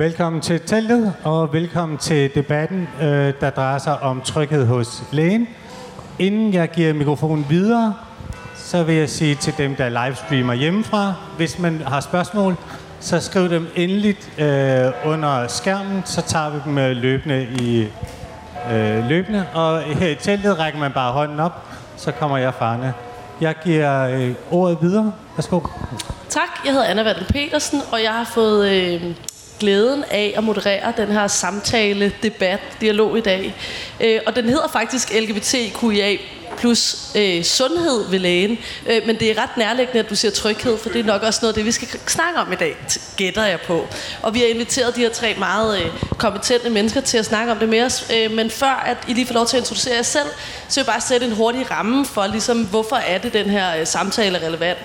velkommen til teltet, og velkommen til debatten, øh, der drejer sig om tryghed hos lægen. Inden jeg giver mikrofonen videre, så vil jeg sige til dem, der livestreamer hjemmefra, hvis man har spørgsmål, så skriv dem endeligt øh, under skærmen, så tager vi dem øh, løbende i øh, løbende. Og her i teltet rækker man bare hånden op, så kommer jeg farne. Jeg giver øh, ordet videre. Værsgo. Tak, jeg hedder Anna Vandel Petersen, og jeg har fået øh, glæden af at moderere den her samtale, debat, dialog i dag. Øh, og den hedder faktisk LGBTQIA plus øh, sundhed ved lægen. Øh, men det er ret nærliggende, at du siger tryghed, for det er nok også noget af det, vi skal snakke om i dag, gætter jeg på. Og vi har inviteret de her tre meget øh, kompetente mennesker til at snakke om det med os. Øh, men før at I lige får lov til at introducere jer selv, så vil jeg bare sætte en hurtig ramme for, ligesom, hvorfor er det, den her øh, samtale er relevant.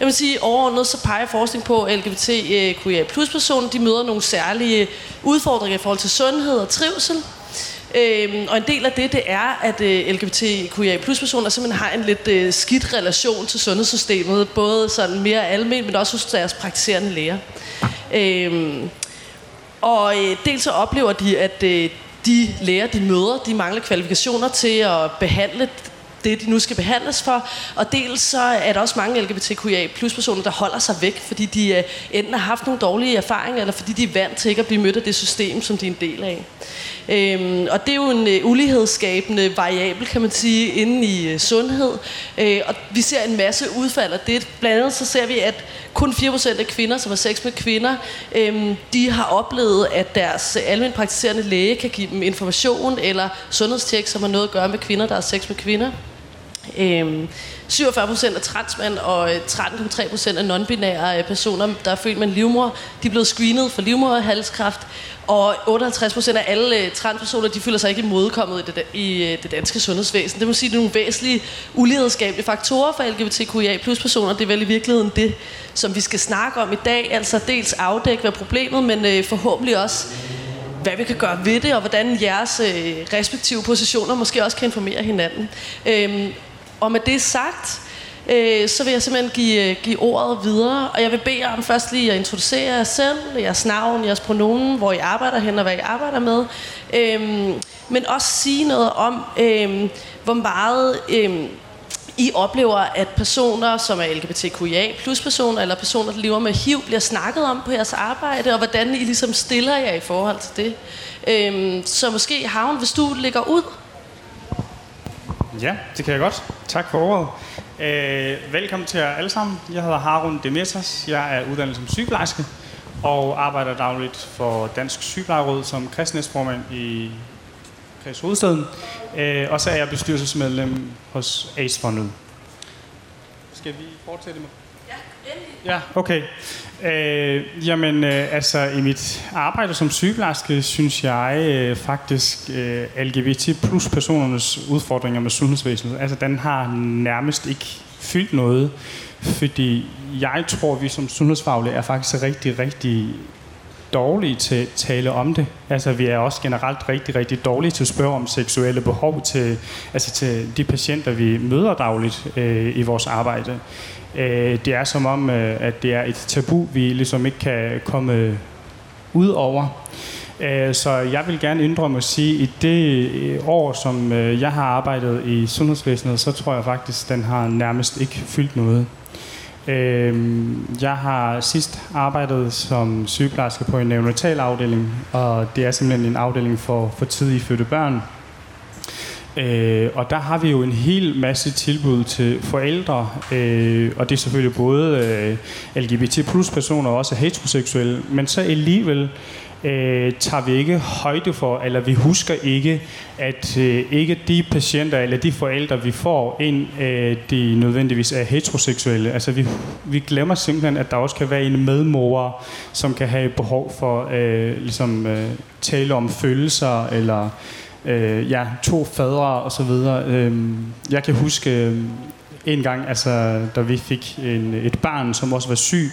Jeg vil sige, overordnet så peger forskning på, at LGBTQIA øh, plus personer, de møder nogle særlige udfordringer i forhold til sundhed og trivsel. Øhm, og en del af det, det er, at øh, LGBTQIA plus personer simpelthen har en lidt øh, skidt relation til sundhedssystemet, både sådan mere almindeligt, men også hos deres praktiserende læger. Øhm, og øh, dels så oplever de, at øh, de læger, de møder, de mangler kvalifikationer til at behandle det, de nu skal behandles for. Og dels så er der også mange LGBTQIA plus personer, der holder sig væk, fordi de uh, enten har haft nogle dårlige erfaringer, eller fordi de er vant til ikke at blive mødt af det system, som de er en del af. Øhm, og det er jo en øh, ulighedsskabende variabel, kan man sige, inden i øh, sundhed. Øh, og vi ser en masse udfald af det. Blandt andet så ser vi, at kun 4% af kvinder, som har sex med kvinder, øhm, de har oplevet, at deres øh, almindeligt praktiserende læge kan give dem information eller sundhedstjek, som har noget at gøre med kvinder, der har sex med kvinder. Øhm, 47 procent er transmænd og øh, 13,3 procent er non-binære øh, personer, der er født med en livmor, de er blevet screenet for livmoderhalskræft, og 58 procent af alle øh, transpersoner, de føler sig ikke modkommet i det, i det danske sundhedsvæsen. Det må sige, at det er nogle væsentlige ulighedsskabende faktorer for LGBTQIA plus personer. Det er vel i virkeligheden det, som vi skal snakke om i dag. Altså dels afdække, hvad problemet, men forhåbentlig også hvad vi kan gøre ved det, og hvordan jeres øh, respektive positioner måske også kan informere hinanden. Øhm, og med det sagt, øh, så vil jeg simpelthen give, øh, give ordet videre, og jeg vil bede jer om først lige at introducere jer selv, jeres navn, jeres pronomen, hvor I arbejder hen og hvad I arbejder med, øhm, men også sige noget om, øhm, hvor meget... Øhm, i oplever, at personer, som er LGBTQIA plus personer, eller personer, der lever med HIV, bliver snakket om på jeres arbejde, og hvordan I ligesom stiller jer i forhold til det. Øhm, så måske, Havn, hvis du ligger ud. Ja, det kan jeg godt. Tak for ordet. Øh, velkommen til jer alle sammen. Jeg hedder Harun Demetas. Jeg er uddannet som sygeplejerske og arbejder dagligt for Dansk Sygeplejeråd som kristnesformand i Kreds Hovedstaden. Øh, og så er jeg bestyrelsesmedlem hos ACE-fondet. Skal vi fortsætte med? Ja, endelig. Ja, okay. Øh, jamen, øh, altså i mit arbejde som sygeplejerske, synes jeg øh, faktisk øh, LGBT plus personernes udfordringer med sundhedsvæsenet, altså den har nærmest ikke fyldt noget, fordi jeg tror, vi som sundhedsfaglige er faktisk rigtig, rigtig dårlige til at tale om det. Altså, vi er også generelt rigtig, rigtig dårlige til at spørge om seksuelle behov til, altså til de patienter, vi møder dagligt øh, i vores arbejde. Øh, det er som om, øh, at det er et tabu, vi ligesom ikke kan komme ud over. Øh, så jeg vil gerne indrømme at sige, at i det øh, år, som øh, jeg har arbejdet i sundhedsvæsenet, så tror jeg faktisk, at den har nærmest ikke fyldt noget. Øhm, jeg har sidst arbejdet som sygeplejerske på en neonatal afdeling, og det er simpelthen en afdeling for, for tidlige fødte børn. Øh, og der har vi jo en hel masse tilbud til forældre, øh, og det er selvfølgelig både øh, LGBT plus personer og også heteroseksuelle, men så alligevel øh, tager vi ikke højde for, eller vi husker ikke, at øh, ikke de patienter eller de forældre, vi får ind, øh, de nødvendigvis er heteroseksuelle. Altså vi, vi glemmer simpelthen, at der også kan være en medmor, som kan have behov for øh, ligesom øh, tale om følelser eller øh, ja, to fadre og så videre. Øh, jeg kan huske, øh, en gang, altså, da vi fik en, et barn, som også var syg,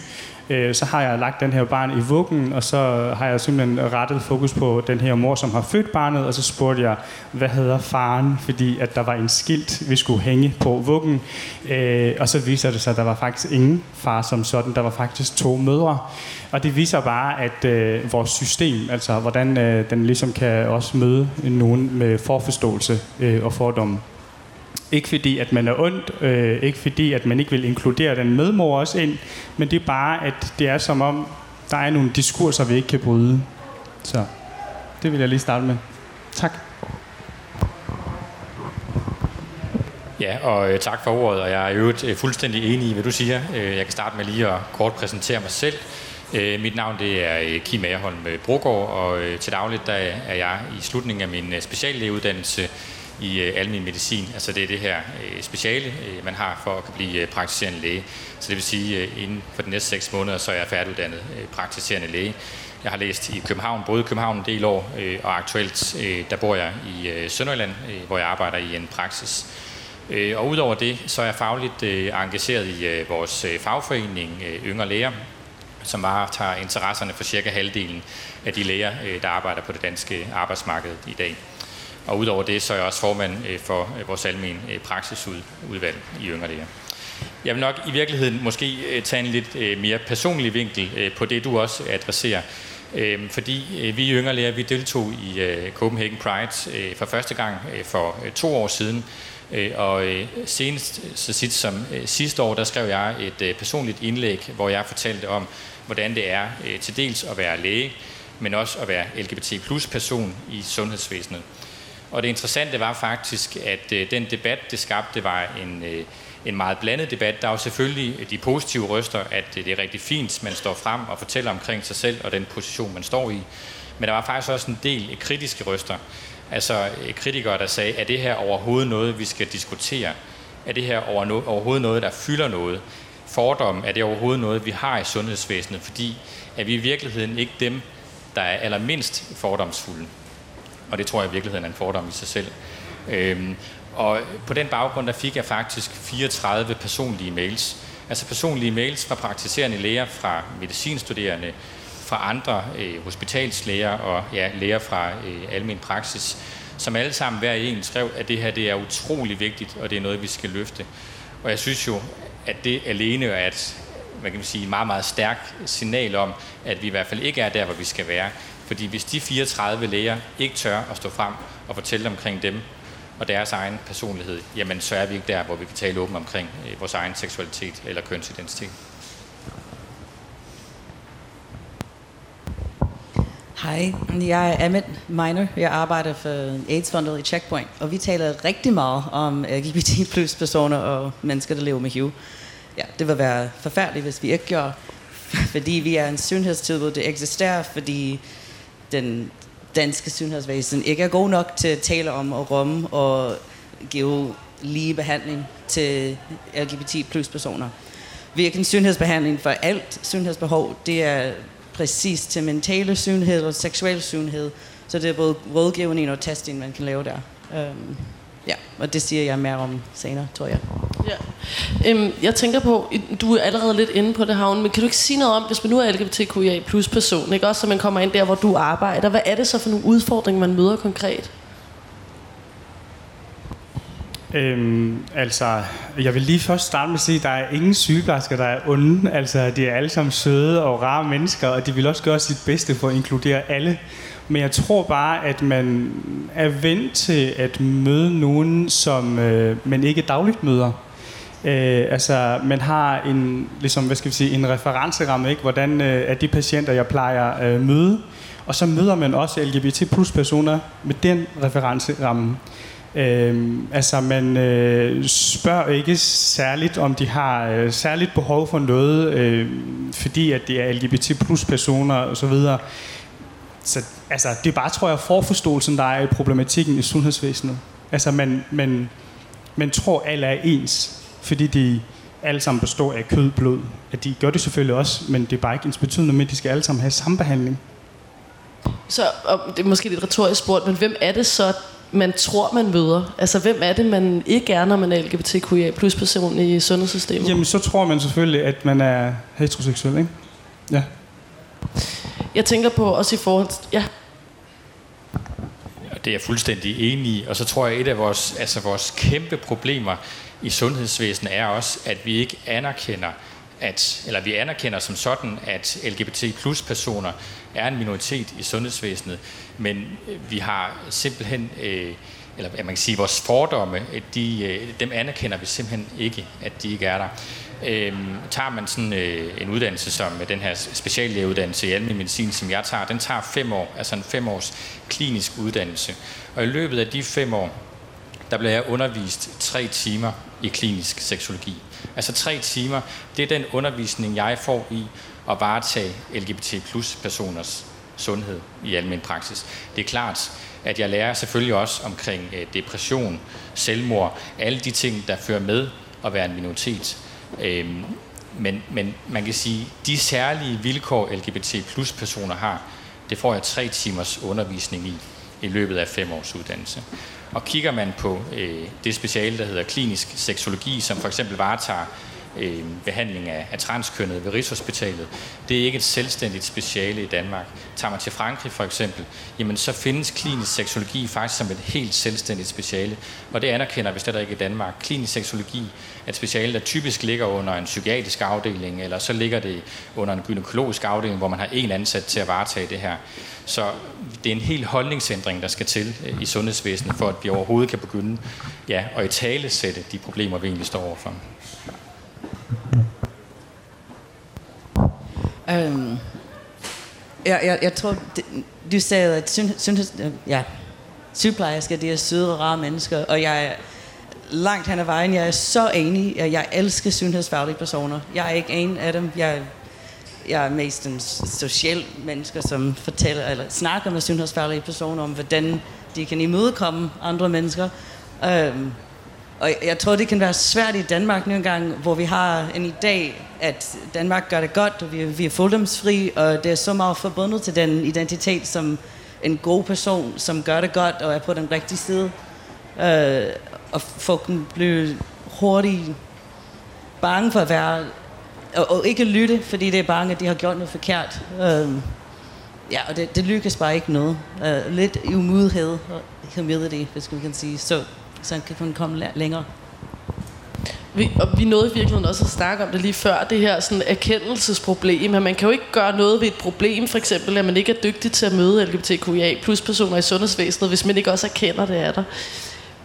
øh, så har jeg lagt den her barn i vuggen, og så har jeg simpelthen rettet fokus på den her mor, som har født barnet, og så spurgte jeg, hvad hedder faren, fordi at der var en skilt, vi skulle hænge på vuggen, øh, og så viser det sig, at der var faktisk ingen far som sådan, der var faktisk to mødre. Og det viser bare, at øh, vores system, altså hvordan øh, den ligesom kan også møde nogen med forforståelse øh, og fordomme. Ikke fordi, at man er ondt, øh, ikke fordi, at man ikke vil inkludere den medmor også ind, men det er bare, at det er som om, der er nogle diskurser, vi ikke kan bryde. Så det vil jeg lige starte med. Tak. Ja, og øh, tak for ordet, og jeg er jo øh, fuldstændig enig i, hvad du siger. Øh, jeg kan starte med lige at kort præsentere mig selv. Øh, mit navn det er øh, Kim Agerholm øh, Brogaard, og øh, til dagligt der er jeg i slutningen af min øh, speciallægeuddannelse i øh, almen medicin. Altså det er det her øh, speciale, øh, man har for at kunne blive øh, praktiserende læge. Så det vil sige, øh, inden for de næste seks måneder, så er jeg færdiguddannet øh, praktiserende læge. Jeg har læst i København, både i København en del år, øh, og aktuelt øh, der bor jeg i øh, Sønderjylland, øh, hvor jeg arbejder i en praksis. Øh, og udover det, så er jeg fagligt øh, engageret i øh, vores øh, fagforening øh, Yngre Læger, som varetager interesserne for cirka halvdelen af de læger, øh, der arbejder på det danske arbejdsmarked i dag. Og udover det, så er jeg også formand øh, for øh, vores almen øh, praksisudvalg i Yngre Læger. Jeg vil nok i virkeligheden måske tage en lidt mere personlig vinkel på det, du også adresserer. Øhm, fordi vi i Yngre Læger, vi deltog i Copenhagen Pride for første gang for to år siden. Og senest, så sit som sidste år, der skrev jeg et personligt indlæg, hvor jeg fortalte om, hvordan det er til dels at være læge, men også at være LGBT plus person i sundhedsvæsenet. Og det interessante var faktisk, at øh, den debat, det skabte, var en, øh, en meget blandet debat. Der er jo selvfølgelig øh, de positive røster, at øh, det er rigtig fint, man står frem og fortæller omkring sig selv og den position, man står i. Men der var faktisk også en del øh, kritiske røster. Altså kritikere, der sagde, er det her overhovedet noget, vi skal diskutere? Er det her overhovedet noget, der fylder noget? Fordom, er det overhovedet noget, vi har i sundhedsvæsenet? Fordi er vi i virkeligheden ikke dem, der er allermindst fordomsfulde? Og det tror jeg i virkeligheden er en fordom i sig selv. Øhm, og på den baggrund, der fik jeg faktisk 34 personlige mails. Altså personlige mails fra praktiserende læger, fra medicinstuderende, fra andre øh, hospitalslæger og ja, læger fra øh, almen praksis, som alle sammen hver en skrev, at det her det er utrolig vigtigt, og det er noget, vi skal løfte. Og jeg synes jo, at det alene er et hvad kan man sige, meget, meget stærkt signal om, at vi i hvert fald ikke er der, hvor vi skal være. Fordi hvis de 34 læger ikke tør at stå frem og fortælle omkring dem og deres egen personlighed, jamen så er vi ikke der, hvor vi kan tale åbent omkring øh, vores egen seksualitet eller kønsidentitet. Hej, jeg er Amit Miner. Jeg arbejder for AIDS-fondet i Checkpoint, og vi taler rigtig meget om øh, LGBT plus personer og mennesker, der lever med HIV. Ja, det vil være forfærdeligt, hvis vi ikke gjorde, fordi vi er en sundhedstilbud, det eksisterer, fordi den danske sundhedsvæsen ikke er god nok til at tale om og rumme og give lige behandling til LGBT plus personer. Hvilken sundhedsbehandling for alt sundhedsbehov, det er præcis til mentale sundhed og seksuel sundhed. Så det er både rådgivning og testing, man kan lave der. Um, ja, og det siger jeg mere om senere, tror jeg. Ja. Øhm, jeg tænker på, du er allerede lidt inde på det, Havn, men kan du ikke sige noget om, hvis man nu er LGBTQIA plus person, ikke? også så man kommer ind der, hvor du arbejder, hvad er det så for nogle udfordringer, man møder konkret? Øhm, altså, jeg vil lige først starte med at sige, at der er ingen sygeplejersker, der er onde. Altså, de er alle sammen søde og rare mennesker, og de vil også gøre sit bedste for at inkludere alle. Men jeg tror bare, at man er vant til at møde nogen, som øh, man ikke dagligt møder. Øh, altså, man har en, ligesom, hvad skal vi sige, en referenceramme, ikke? hvordan øh, er de patienter, jeg plejer at øh, møde. Og så møder man også LGBT plus personer med den referenceramme. Øh, altså, man øh, spørger ikke særligt, om de har øh, særligt behov for noget, øh, fordi at det er LGBT plus personer osv., så altså, det er bare, tror jeg, forforståelsen, der er i problematikken i sundhedsvæsenet. Altså, man, man, man tror, alle er ens, fordi de alle sammen består af kød, blod. At de gør det selvfølgelig også, men det er bare ikke ens betydende med, at de skal alle sammen have samme behandling. Så og det er måske lidt retorisk spurgt, men hvem er det så, man tror, man møder? Altså, hvem er det, man ikke er, når man er LGBTQIA plus person i sundhedssystemet? Jamen, så tror man selvfølgelig, at man er heteroseksuel, ikke? Ja. Jeg tænker på også i forhold til... Ja, Det er jeg fuldstændig enig i. Og så tror jeg, at et af vores, altså vores kæmpe problemer i sundhedsvæsenet er også, at vi ikke anerkender, at, eller vi anerkender som sådan, at LGBT plus personer er en minoritet i sundhedsvæsenet, men øh, vi har simpelthen, øh, eller man kan sige, vores fordomme, de, øh, dem anerkender vi simpelthen ikke, at de ikke er der. Øhm, tager man sådan øh, en uddannelse som den her speciallægeuddannelse i almindelig medicin, som jeg tager, den tager fem år, altså en fem års klinisk uddannelse. Og i løbet af de fem år, der bliver jeg undervist tre timer i klinisk seksologi. Altså tre timer, det er den undervisning, jeg får i at varetage LGBT plus personers sundhed i almindelig praksis. Det er klart, at jeg lærer selvfølgelig også omkring øh, depression, selvmord, alle de ting, der fører med at være en minoritet. Øhm, men, men man kan sige, de særlige vilkår LGBT plus personer har, det får jeg tre timers undervisning i i løbet af fem års uddannelse. Og kigger man på øh, det speciale, der hedder klinisk seksologi, som for eksempel varetager øh, behandling af, af transkønnet ved Rigshospitalet. Det er ikke et selvstændigt speciale i Danmark. Tager man til Frankrig for eksempel, jamen så findes klinisk seksologi faktisk som et helt selvstændigt speciale, og det anerkender vi slet ikke i Danmark. Klinisk seksologi et speciale, der typisk ligger under en psykiatrisk afdeling, eller så ligger det under en gynækologisk afdeling, hvor man har en ansat til at varetage det her. Så det er en helt holdningsændring, der skal til øh, i sundhedsvæsenet, for at vi overhovedet kan begynde ja, at i tale sætte de problemer, vi egentlig står overfor. Øhm, jeg, jeg, jeg tror, du sagde, at sundheds, ja, sygeplejersker, det er søde og rare mennesker, og jeg langt hen ad vejen, jeg er så enig, at jeg elsker sundhedsfaglige personer. Jeg er ikke en af dem. Jeg, jeg er mest en social mennesker, som fortæller, eller snakker med sundhedsfaglige personer om, hvordan de kan imødekomme andre mennesker. Øhm, og jeg tror, det kan være svært i Danmark nu engang, hvor vi har en idé, at Danmark gør det godt, og vi, vi er fordomsfri, og det er så meget forbundet til den identitet som en god person, som gør det godt og er på den rigtige side. Øh, og folk kan hurtigt bange for at være, og, og ikke lytte, fordi det er bange, at de har gjort noget forkert. Øh, ja, og det, det lykkes bare ikke noget. Øh, lidt umulighed og humility, hvis man kan sige. Så så kan man komme længere. Vi, og vi nåede i virkeligheden også at snakke om det lige før, det her sådan erkendelsesproblem, at man kan jo ikke gøre noget ved et problem, for eksempel at man ikke er dygtig til at møde LGBTQIA plus personer i sundhedsvæsenet, hvis man ikke også erkender, det er der.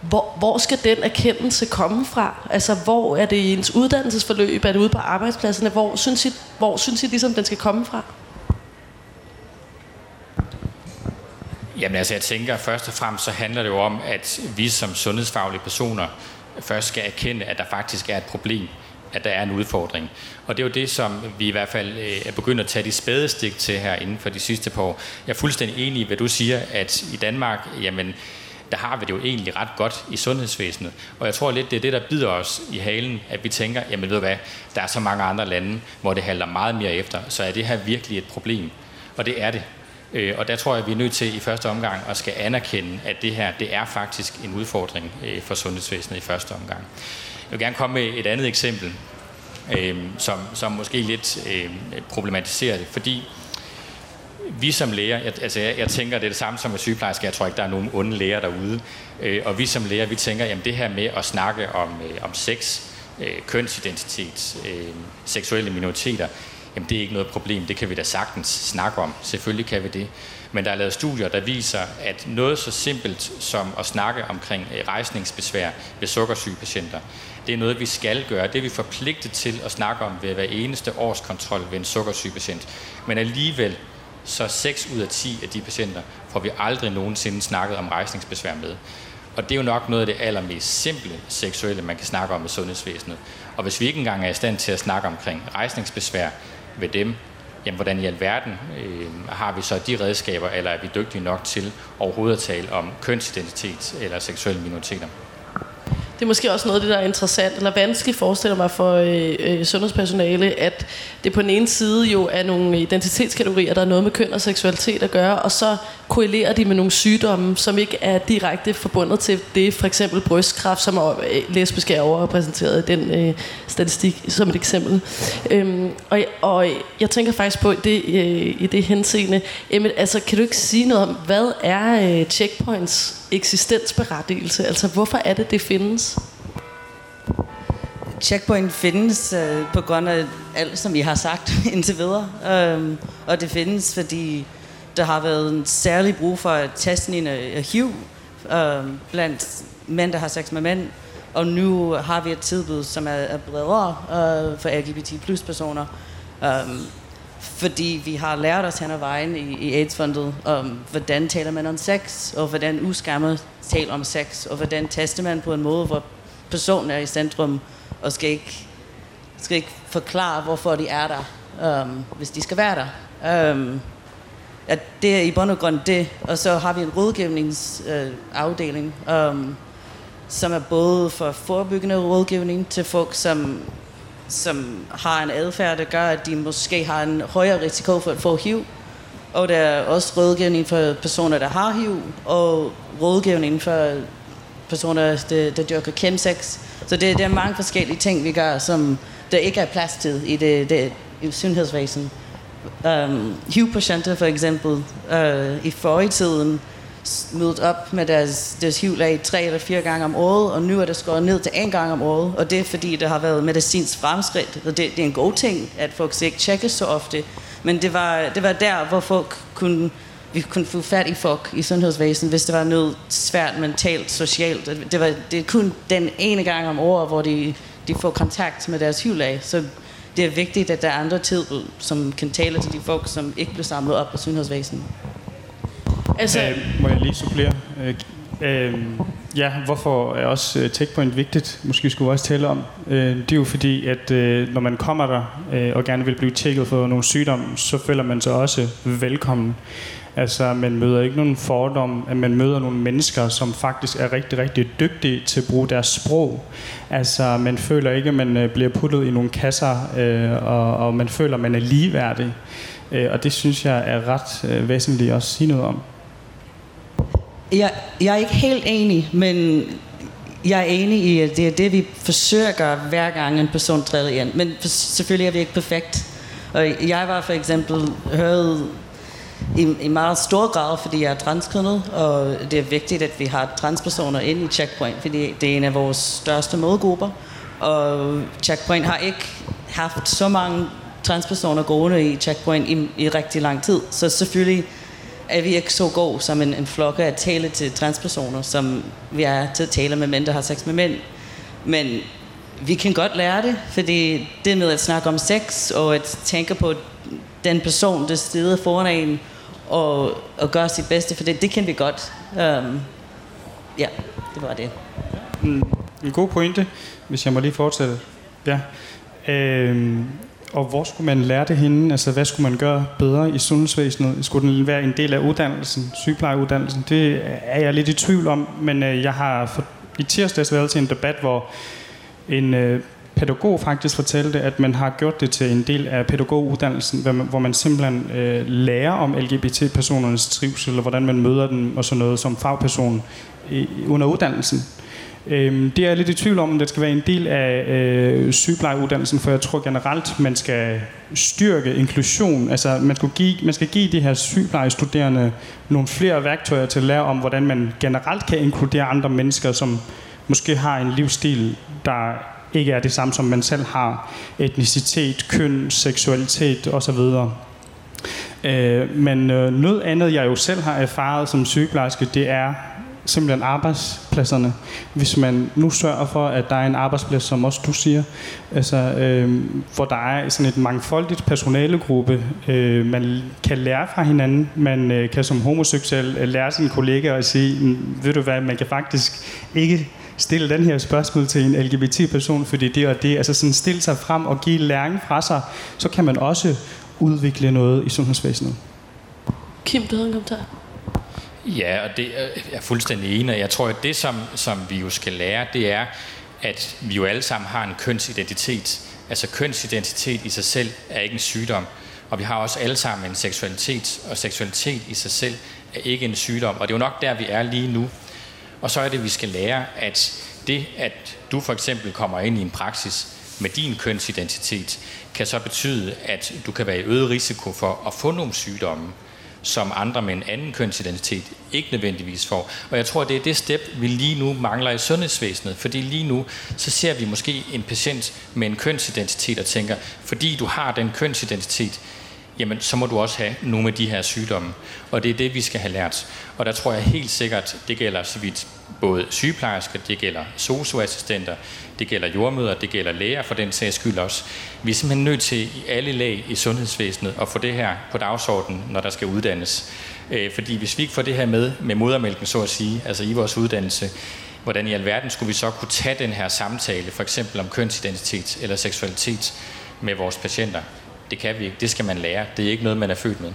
Hvor, hvor skal den erkendelse komme fra? Altså, hvor er det i ens uddannelsesforløb? Er det ude på arbejdspladserne? Hvor synes I, hvor synes I ligesom, den skal komme fra? Jamen altså, jeg tænker først og fremmest, så handler det jo om, at vi som sundhedsfaglige personer først skal erkende, at der faktisk er et problem, at der er en udfordring. Og det er jo det, som vi i hvert fald øh, er begyndt at tage de spædestik til her inden for de sidste par år. Jeg er fuldstændig enig i, hvad du siger, at i Danmark, jamen, der har vi det jo egentlig ret godt i sundhedsvæsenet. Og jeg tror lidt, det er det, der bider os i halen, at vi tænker, jamen ved du hvad, der er så mange andre lande, hvor det halter meget mere efter, så er det her virkelig et problem. Og det er det. Øh, og der tror jeg, at vi er nødt til i første omgang at skal anerkende, at det her det er faktisk en udfordring øh, for sundhedsvæsenet i første omgang. Jeg vil gerne komme med et andet eksempel, øh, som, som måske lidt øh, problematiserer det, fordi vi som læger, jeg, altså jeg, jeg tænker, det er det samme som med sygeplejersker, jeg tror ikke, der er nogen onde læger derude, øh, og vi som læger, vi tænker, jamen det her med at snakke om, øh, om sex, øh, kønsidentitet, seksuelle minoriteter, jamen det er ikke noget problem, det kan vi da sagtens snakke om. Selvfølgelig kan vi det. Men der er lavet studier, der viser, at noget så simpelt som at snakke omkring øh, rejsningsbesvær ved sukkersyge patienter, det er noget, vi skal gøre. Det er vi forpligtet til at snakke om ved hver eneste års kontrol ved en sukkersyge patient. Men alligevel, så 6 ud af 10 af de patienter får vi aldrig nogensinde snakket om rejsningsbesvær med. Og det er jo nok noget af det allermest simple seksuelle, man kan snakke om i sundhedsvæsenet. Og hvis vi ikke engang er i stand til at snakke omkring rejsningsbesvær, ved dem, jamen hvordan i alverden øh, har vi så de redskaber, eller er vi dygtige nok til overhovedet at tale om kønsidentitet eller seksuelle minoriteter? Det er måske også noget af det, der er interessant, eller vanskeligt forestiller mig for øh, øh, sundhedspersonale, at det på den ene side jo er nogle identitetskategorier, der er noget med køn og seksualitet at gøre, og så korrelerer de med nogle sygdomme, som ikke er direkte forbundet til det, for eksempel brystkræft, som er øh, lesbisk er overrepræsenteret i den øh, statistik, som et eksempel. Øhm, og, og jeg tænker faktisk på det, øh, i det henseende, Emmet, altså kan du ikke sige noget om, hvad er øh, checkpoints eksistensberettigelse? Altså hvorfor er det, det findes? Checkpoint findes øh, på grund af alt, som I har sagt indtil videre. Øhm, og det findes, fordi der har været en særlig brug for testen af øh, HIV um, blandt mænd, der har sex med mænd. Og nu har vi et tilbud, som er, er bredere uh, for LGBT plus personer. Um, fordi vi har lært os hen ad vejen i, i AIDS-fundet om, hvordan taler man om sex, og hvordan uskammet taler om sex, og hvordan tester man på en måde, hvor personen er i centrum, og skal ikke, skal ikke forklare, hvorfor de er der, um, hvis de skal være der. Um, at det er i bund og grund det, og så har vi en rådgivningsafdeling, øh, um, som er både for forebyggende rådgivning til folk, som, som har en adfærd, der gør, at de måske har en højere risiko for at få HIV, og der er også rådgivning for personer, der har HIV, og rådgivning for personer, der, der dyrker chemsex. Så det, det er mange forskellige ting, vi gør, som der ikke er plads til i det, det i sundhedsvæsen. Um, HIV-patienter for eksempel, uh, i forrige tiden mødt op med deres, deres HIV-lag tre eller fire gange om året, og nu er det skåret ned til en gang om året, og det er fordi, det har været medicinsk fremskridt, og det, det er en god ting, at folk ikke tjekkes så ofte, men det var, det var der, hvor folk kunne vi kunne få fat i folk i sundhedsvæsenet, hvis det var noget svært mentalt, socialt. Det, var, det er kun den ene gang om året, hvor de, de får kontakt med deres hivlag. Så det er vigtigt, at der er andre tilbud, som kan tale til de folk, som ikke bliver samlet op på sundhedsvæsenet. Altså, øh, må jeg lige supplere? Øh, øh, ja, hvorfor er også uh, Techpoint vigtigt? Måske skulle vi også tale om. Øh, det er jo fordi, at øh, når man kommer der øh, og gerne vil blive tjekket for nogle sygdomme, så føler man sig også velkommen. Altså, man møder ikke nogen fordom, at man møder nogle mennesker, som faktisk er rigtig, rigtig dygtige til at bruge deres sprog. Altså, man føler ikke, at man øh, bliver puttet i nogle kasser, øh, og, og man føler, at man er ligeværdig. Øh, og det synes jeg er ret øh, væsentligt at sige noget om. Jeg, jeg er ikke helt enig, men jeg er enig i, at det er det, vi forsøger at gøre, hver gang en person træder ind. Men selvfølgelig er vi ikke perfekt. Og jeg var for eksempel hørt i, i meget stor grad, fordi jeg er transkønnet, og det er vigtigt, at vi har transpersoner ind i Checkpoint, fordi det er en af vores største målgrupper. Og Checkpoint har ikke haft så mange transpersoner gående i Checkpoint i, i rigtig lang tid, så selvfølgelig er vi ikke så gode som en, en flokke at tale til transpersoner, som vi er til at tale med mænd, der har sex med mænd. Men vi kan godt lære det, fordi det med at snakke om sex og at tænke på den person, der sidder foran en, og, og gøre sit bedste, for det, det kan vi godt. Um, ja, det var det. Mm, en god pointe, hvis jeg må lige fortsætte. Ja. Øhm, og hvor skulle man lære det henne? Altså, hvad skulle man gøre bedre i sundhedsvæsenet? Skulle den være en del af uddannelsen, sygeplejeuddannelsen? Det er jeg lidt i tvivl om, men øh, jeg har for, i tirsdags været til en debat, hvor en øh, pædagog faktisk fortalte, at man har gjort det til en del af pædagoguddannelsen, hvor man, hvor man simpelthen øh, lærer om LGBT-personernes trivsel, eller hvordan man møder dem og sådan noget som fagperson øh, under uddannelsen. Øh, det er jeg lidt i tvivl om, om det skal være en del af øh, sygeplejeuddannelsen, for jeg tror generelt, man skal styrke inklusion. Altså, man, skal give, man skal give de her sygeplejestuderende nogle flere værktøjer til at lære om, hvordan man generelt kan inkludere andre mennesker, som måske har en livsstil, der ikke er det samme, som man selv har. Etnicitet, køn, seksualitet osv. Øh, men øh, noget andet, jeg jo selv har erfaret som sygeplejerske, det er simpelthen arbejdspladserne. Hvis man nu sørger for, at der er en arbejdsplads, som også du siger, altså, øh, hvor der er sådan et mangfoldigt personalegruppe, øh, man kan lære fra hinanden, man øh, kan som homoseksuel øh, lære sine kollegaer at sige, mm, ved du hvad, man kan faktisk ikke stille den her spørgsmål til en LGBT-person, fordi det og det, altså sådan stille sig frem og give læring fra sig, så kan man også udvikle noget i sundhedsvæsenet. Kim, du havde en kommentar. Ja, og det er jeg fuldstændig enig. Jeg tror, at det, som, som vi jo skal lære, det er, at vi jo alle sammen har en kønsidentitet. Altså kønsidentitet i sig selv er ikke en sygdom. Og vi har også alle sammen en seksualitet, og seksualitet i sig selv er ikke en sygdom, og det er jo nok der, vi er lige nu. Og så er det, at vi skal lære, at det, at du for eksempel kommer ind i en praksis med din kønsidentitet, kan så betyde, at du kan være i øget risiko for at få nogle sygdomme, som andre med en anden kønsidentitet ikke nødvendigvis får. Og jeg tror, det er det step, vi lige nu mangler i sundhedsvæsenet, fordi lige nu, så ser vi måske en patient med en kønsidentitet og tænker, fordi du har den kønsidentitet, jamen så må du også have nogle af de her sygdomme. Og det er det, vi skal have lært. Og der tror jeg helt sikkert, det gælder så vidt både sygeplejersker, det gælder socioassistenter, det gælder jordmøder, det gælder læger for den sags skyld også. Vi er simpelthen nødt til i alle lag i sundhedsvæsenet at få det her på dagsordenen, når der skal uddannes. Øh, fordi hvis vi ikke får det her med, med modermælken så at sige, altså i vores uddannelse, hvordan i alverden skulle vi så kunne tage den her samtale, for eksempel om kønsidentitet eller seksualitet med vores patienter? Det kan vi ikke. Det skal man lære. Det er ikke noget, man er født med.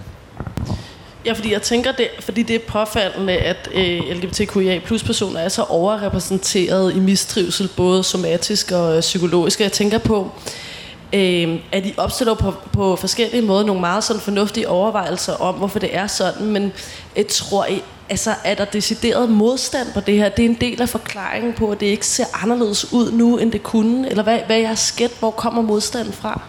Ja, fordi jeg tænker, det, fordi det er påfaldende, at øh, LGBTQIA plus personer er så overrepræsenteret i mistrivsel, både somatisk og øh, psykologisk. Jeg tænker på, øh, at de opstiller på, på forskellige måder nogle meget sådan fornuftige overvejelser om, hvorfor det er sådan, men jeg tror I, altså, er der decideret modstand på det her? Det er en del af forklaringen på, at det ikke ser anderledes ud nu, end det kunne? Eller hvad, hvad er jeres skæt? Hvor kommer modstanden fra?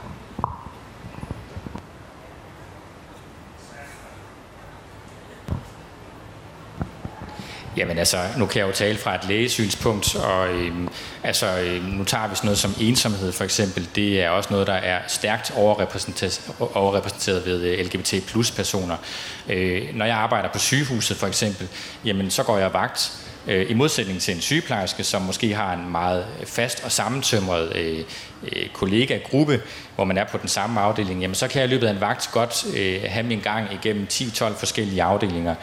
Jamen altså, nu kan jeg jo tale fra et lægesynspunkt, og øhm, altså, øhm, nu tager vi sådan noget som ensomhed for eksempel. Det er også noget, der er stærkt overrepræsenteret, overrepræsenteret ved øh, LGBT plus personer. Øh, når jeg arbejder på sygehuset for eksempel, jamen så går jeg vagt, øh, i modsætning til en sygeplejerske, som måske har en meget fast og sammentømret øh, øh, kollega-gruppe, hvor man er på den samme afdeling, jamen så kan jeg i løbet af en vagt godt øh, have min gang igennem 10-12 forskellige afdelinger.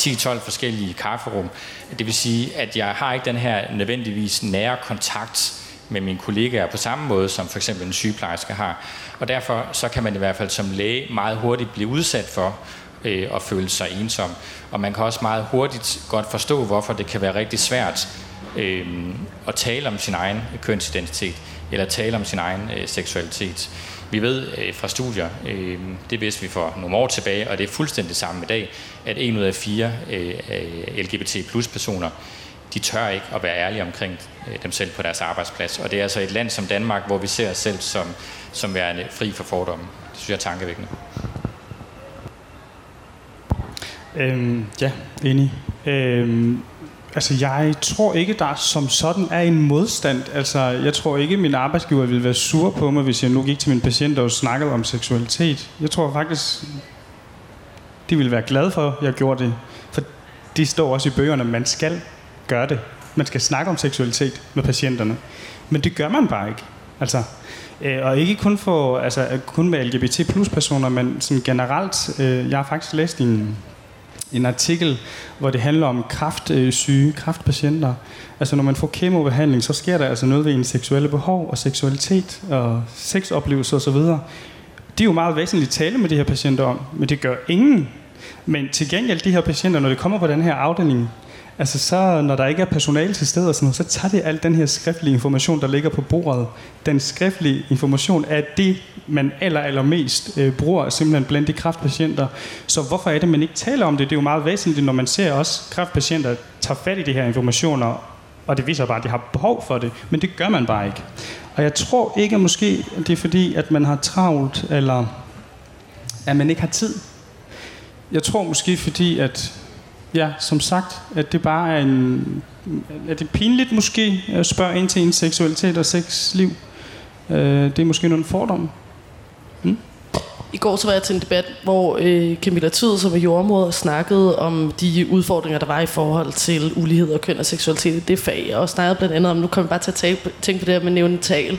10-12 forskellige kafferum. Det vil sige, at jeg har ikke den her nødvendigvis nære kontakt med mine kollegaer på samme måde, som for eksempel en sygeplejerske har. Og derfor så kan man i hvert fald som læge meget hurtigt blive udsat for øh, at føle sig ensom. Og man kan også meget hurtigt godt forstå, hvorfor det kan være rigtig svært øh, at tale om sin egen kønsidentitet, eller tale om sin egen øh, seksualitet. Vi ved øh, fra studier, øh, det vidste vi for nogle år tilbage, og det er fuldstændig samme i dag, at en ud af fire øh, LGBT plus personer, de tør ikke at være ærlige omkring øh, dem selv på deres arbejdsplads. Og det er altså et land som Danmark, hvor vi ser os selv som, som værende fri for fordomme. Det synes jeg er tankevækkende. Øhm, ja, enig. Øhm, Altså, jeg tror ikke, der som sådan er en modstand. Altså, jeg tror ikke, min arbejdsgiver ville være sur på mig, hvis jeg nu gik til min patient og snakkede om seksualitet. Jeg tror faktisk, de ville være glade for, at jeg gjorde det. For de står også i bøgerne, at man skal gøre det. Man skal snakke om seksualitet med patienterne. Men det gør man bare ikke. Altså, øh, og ikke kun, for, altså, kun med LGBT plus personer, men sådan generelt. Øh, jeg har faktisk læst en en artikel, hvor det handler om kraftsyge, øh, kraftpatienter. Altså når man får kemobehandling, så sker der altså noget ved ens seksuelle behov og seksualitet og sexoplevelser osv. Det er jo meget væsentligt at tale med de her patienter om, men det gør ingen. Men til gengæld de her patienter, når det kommer på den her afdeling, Altså så, når der ikke er personale til stede og sådan noget, så tager det alt den her skriftlige information, der ligger på bordet. Den skriftlige information er det, man aller, allermest øh, bruger simpelthen blandt de kraftpatienter. Så hvorfor er det, man ikke taler om det? Det er jo meget væsentligt, når man ser også kraftpatienter tager fat i de her informationer, og det viser bare, at de har behov for det. Men det gør man bare ikke. Og jeg tror ikke, at måske det er fordi, at man har travlt, eller at man ikke har tid. Jeg tror måske fordi, at ja, som sagt, at det bare er en... Er det pinligt måske at spørge ind til en seksualitet og sexliv? Øh, det er måske nogle fordomme. Hmm? I går så var jeg til en debat, hvor øh, Camilla Tyd, som er jordmor, snakkede om de udfordringer, der var i forhold til ulighed og køn og seksualitet i det fag. Og snakkede blandt andet om, nu kommer man bare tage tænke på det her med neonatal.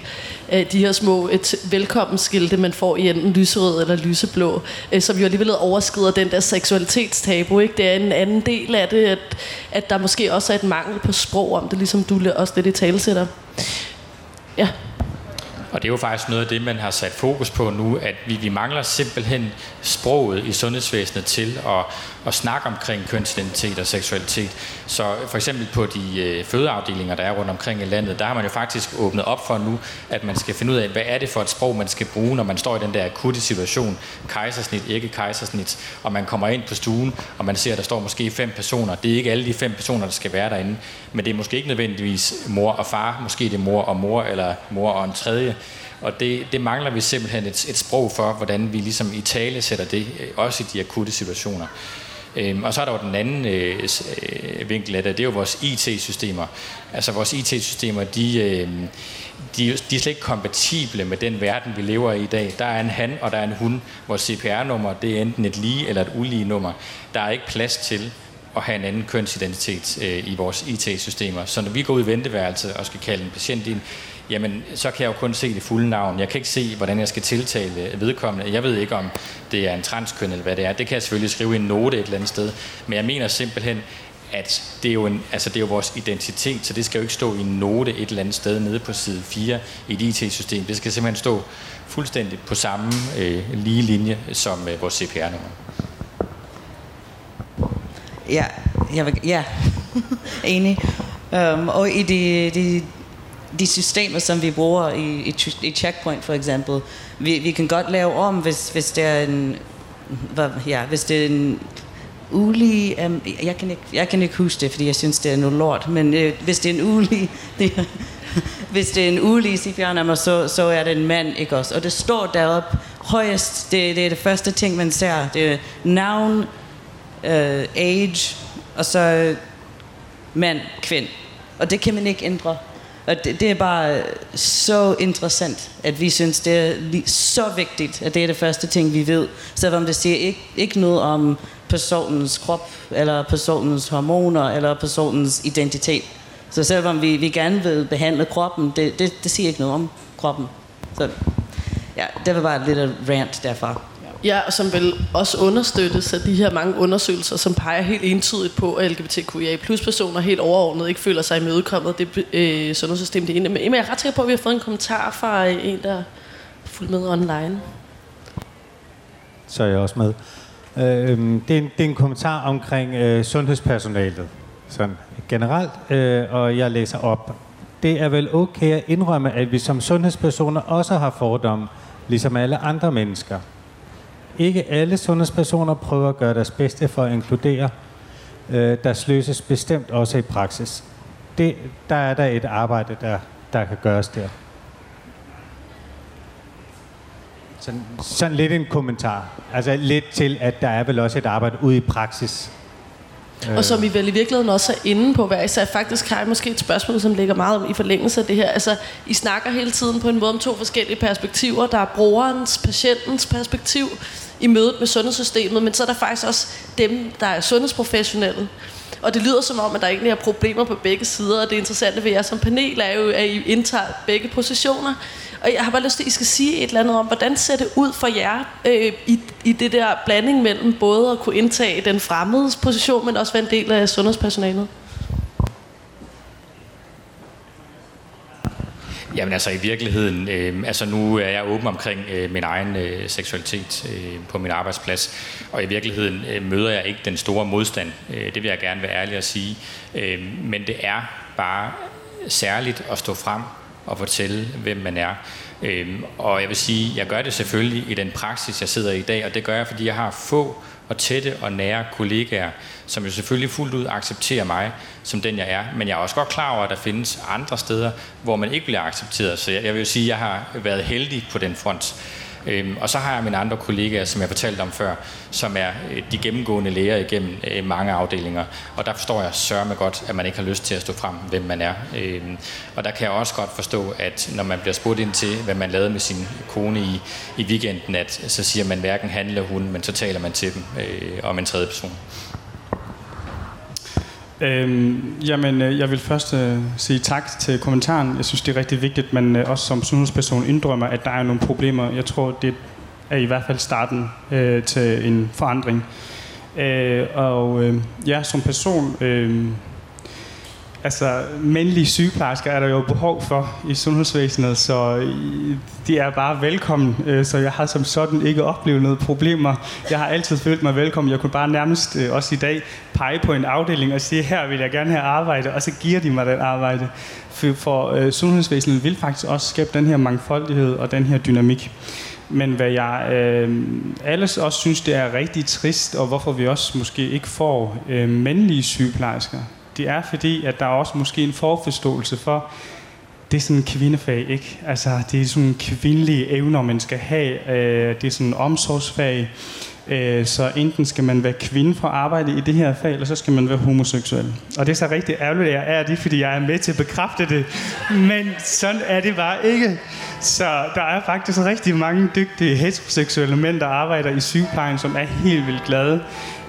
Øh, de her små et velkommenskilte, man får i enten lyserød eller lyseblå, øh, som jo alligevel overskrider den der seksualitetstabu. Ikke? Det er en anden del af det, at, at der måske også er et mangel på sprog om det, ligesom du også lidt i talesætter. Ja. Og det er jo faktisk noget af det, man har sat fokus på nu, at vi, vi mangler simpelthen sproget i sundhedsvæsenet til at, at snakke omkring kønsidentitet og seksualitet. Så for eksempel på de øh, fødeafdelinger, der er rundt omkring i landet, der har man jo faktisk åbnet op for nu, at man skal finde ud af, hvad er det for et sprog, man skal bruge, når man står i den der akutte situation, kejsersnit, ikke kejsersnit, og man kommer ind på stuen, og man ser, at der står måske fem personer. Det er ikke alle de fem personer, der skal være derinde, men det er måske ikke nødvendigvis mor og far, måske det er mor og mor, eller mor og en tredje. Og det, det mangler vi simpelthen et, et sprog for, hvordan vi ligesom i tale sætter det, øh, også i de akutte situationer. Øhm, og så er der jo den anden øh, øh vinkel af det, det er jo vores IT-systemer. Altså vores IT-systemer, de, øh, de, de er slet ikke kompatible med den verden, vi lever i i dag. Der er en han, og der er en hun. Vores CPR-nummer, det er enten et lige eller et ulige nummer. Der er ikke plads til at have en anden kønsidentitet øh, i vores IT-systemer. Så når vi går ud i venteværelset og skal kalde en patient ind, jamen så kan jeg jo kun se det fulde navn. Jeg kan ikke se, hvordan jeg skal tiltale vedkommende. Jeg ved ikke, om det er en transkøn eller hvad det er. Det kan jeg selvfølgelig skrive i en note et eller andet sted. Men jeg mener simpelthen, at det er, jo en, altså det er jo vores identitet, så det skal jo ikke stå i en note et eller andet sted nede på side 4 i et IT-system. Det skal simpelthen stå fuldstændig på samme øh, lige linje som øh, vores CPR-nummer. Ja, jeg vil, ja. enig. Um, og i de, de, de systemer, som vi bruger i, i, i Checkpoint for eksempel, vi, vi kan godt lave om, hvis, hvis det er en, hvad, ja, hvis det er en ulig... um, jeg, kan ikke, jeg kan ikke huske det, fordi jeg synes, det er noget lort, men øh, hvis det er en ulig... det, hvis det er en ulig CPR-nummer, så, så er det en mand, ikke også? Og det står deroppe højest, det, det er det første ting, man ser, det er navn, øh, age, og så mand, kvind. Og det kan man ikke ændre. Og det, det er bare så interessant, at vi synes, det er så vigtigt, at det er det første ting, vi ved. Selvom det siger ikke, ikke noget om personens krop, eller personens hormoner, eller personens identitet. Så selvom vi, vi gerne vil behandle kroppen, det, det, det siger ikke noget om kroppen. Så ja, det var bare lidt af rant derfra. Ja, og som vil også understøttes af de her mange undersøgelser, som peger helt entydigt på, at LGBTQIA plus personer helt overordnet ikke føler sig imødekommet det øh, sundhedssystem, det er inde med. Men jeg er ret sikker på, at vi har fået en kommentar fra øh, en, der fulgte med online. Så er jeg også med. Øh, øhm, det, er en, det er en kommentar omkring øh, sundhedspersonalet, sådan generelt, øh, og jeg læser op. Det er vel okay at indrømme, at vi som sundhedspersoner også har fordomme, ligesom alle andre mennesker. Ikke alle sundhedspersoner prøver at gøre deres bedste for at inkludere. Øh, der sløses bestemt også i praksis. Det, der er der et arbejde, der, der kan gøres der. Sådan, sådan lidt en kommentar. Altså lidt til, at der er vel også et arbejde ude i praksis. Og som I vel i virkeligheden også er inde på hver især. Faktisk har jeg måske et spørgsmål, som ligger meget i forlængelse af det her. Altså, I snakker hele tiden på en måde om to forskellige perspektiver. Der er brugerens, patientens perspektiv i mødet med sundhedssystemet, men så er der faktisk også dem, der er sundhedsprofessionelle. Og det lyder som om, at der egentlig er problemer på begge sider, og det interessante ved jer som panel er jo, at I indtager begge positioner. Og jeg har bare lyst til, at I skal sige et eller andet om, hvordan ser det ud for jer øh, i, i det der blanding mellem både at kunne indtage den fremmede position, men også være en del af sundhedspersonalet? Jamen altså i virkeligheden, øh, altså nu er jeg åben omkring øh, min egen øh, seksualitet øh, på min arbejdsplads, og i virkeligheden øh, møder jeg ikke den store modstand. Øh, det vil jeg gerne være ærlig at sige. Øh, men det er bare særligt at stå frem og fortælle, hvem man er. Øhm, og jeg vil sige, jeg gør det selvfølgelig i den praksis, jeg sidder i i dag, og det gør jeg, fordi jeg har få og tætte og nære kollegaer, som jo selvfølgelig fuldt ud accepterer mig som den, jeg er. Men jeg er også godt klar over, at der findes andre steder, hvor man ikke bliver accepteret. Så jeg, jeg vil jo sige, at jeg har været heldig på den front. Øhm, og så har jeg mine andre kollegaer, som jeg fortalte om før, som er øh, de gennemgående læger igennem øh, mange afdelinger. Og der forstår jeg sørme godt, at man ikke har lyst til at stå frem, hvem man er. Øhm, og der kan jeg også godt forstå, at når man bliver spurgt ind til, hvad man lavede med sin kone i, i weekenden, at så siger man hverken han eller hun, men så taler man til dem øh, om en tredje person. Øhm, jamen, øh, jeg vil først øh, sige tak til kommentaren. Jeg synes, det er rigtig vigtigt, at man øh, også som sundhedsperson indrømmer, at der er nogle problemer. Jeg tror, det er i hvert fald starten øh, til en forandring. Øh, og øh, ja, som person... Øh, altså, mandlige sygeplejersker er der jo behov for i sundhedsvæsenet, så de er bare velkommen. Øh, så jeg har som sådan ikke oplevet noget problemer. Jeg har altid følt mig velkommen. Jeg kunne bare nærmest øh, også i dag pege på en afdeling og sige, her vil jeg gerne have arbejde, og så giver de mig den arbejde. For, for øh, sundhedsvæsenet vil faktisk også skabe den her mangfoldighed og den her dynamik. Men hvad jeg øh, alles også synes, det er rigtig trist, og hvorfor vi også måske ikke får øh, mandlige sygeplejersker, det er fordi, at der er også måske en forforståelse for, det er sådan en kvindefag, ikke? Altså, det er sådan kvindelige evner, man skal have. Øh, det er sådan en omsorgsfag. Øh, så enten skal man være kvinde for at arbejde i det her fag, eller så skal man være homoseksuel. Og det er så rigtig ærgerligt, at jeg er det, fordi jeg er med til at bekræfte det. Men sådan er det bare ikke. Så der er faktisk rigtig mange dygtige heteroseksuelle mænd, der arbejder i sygeplejen, som er helt vildt glade.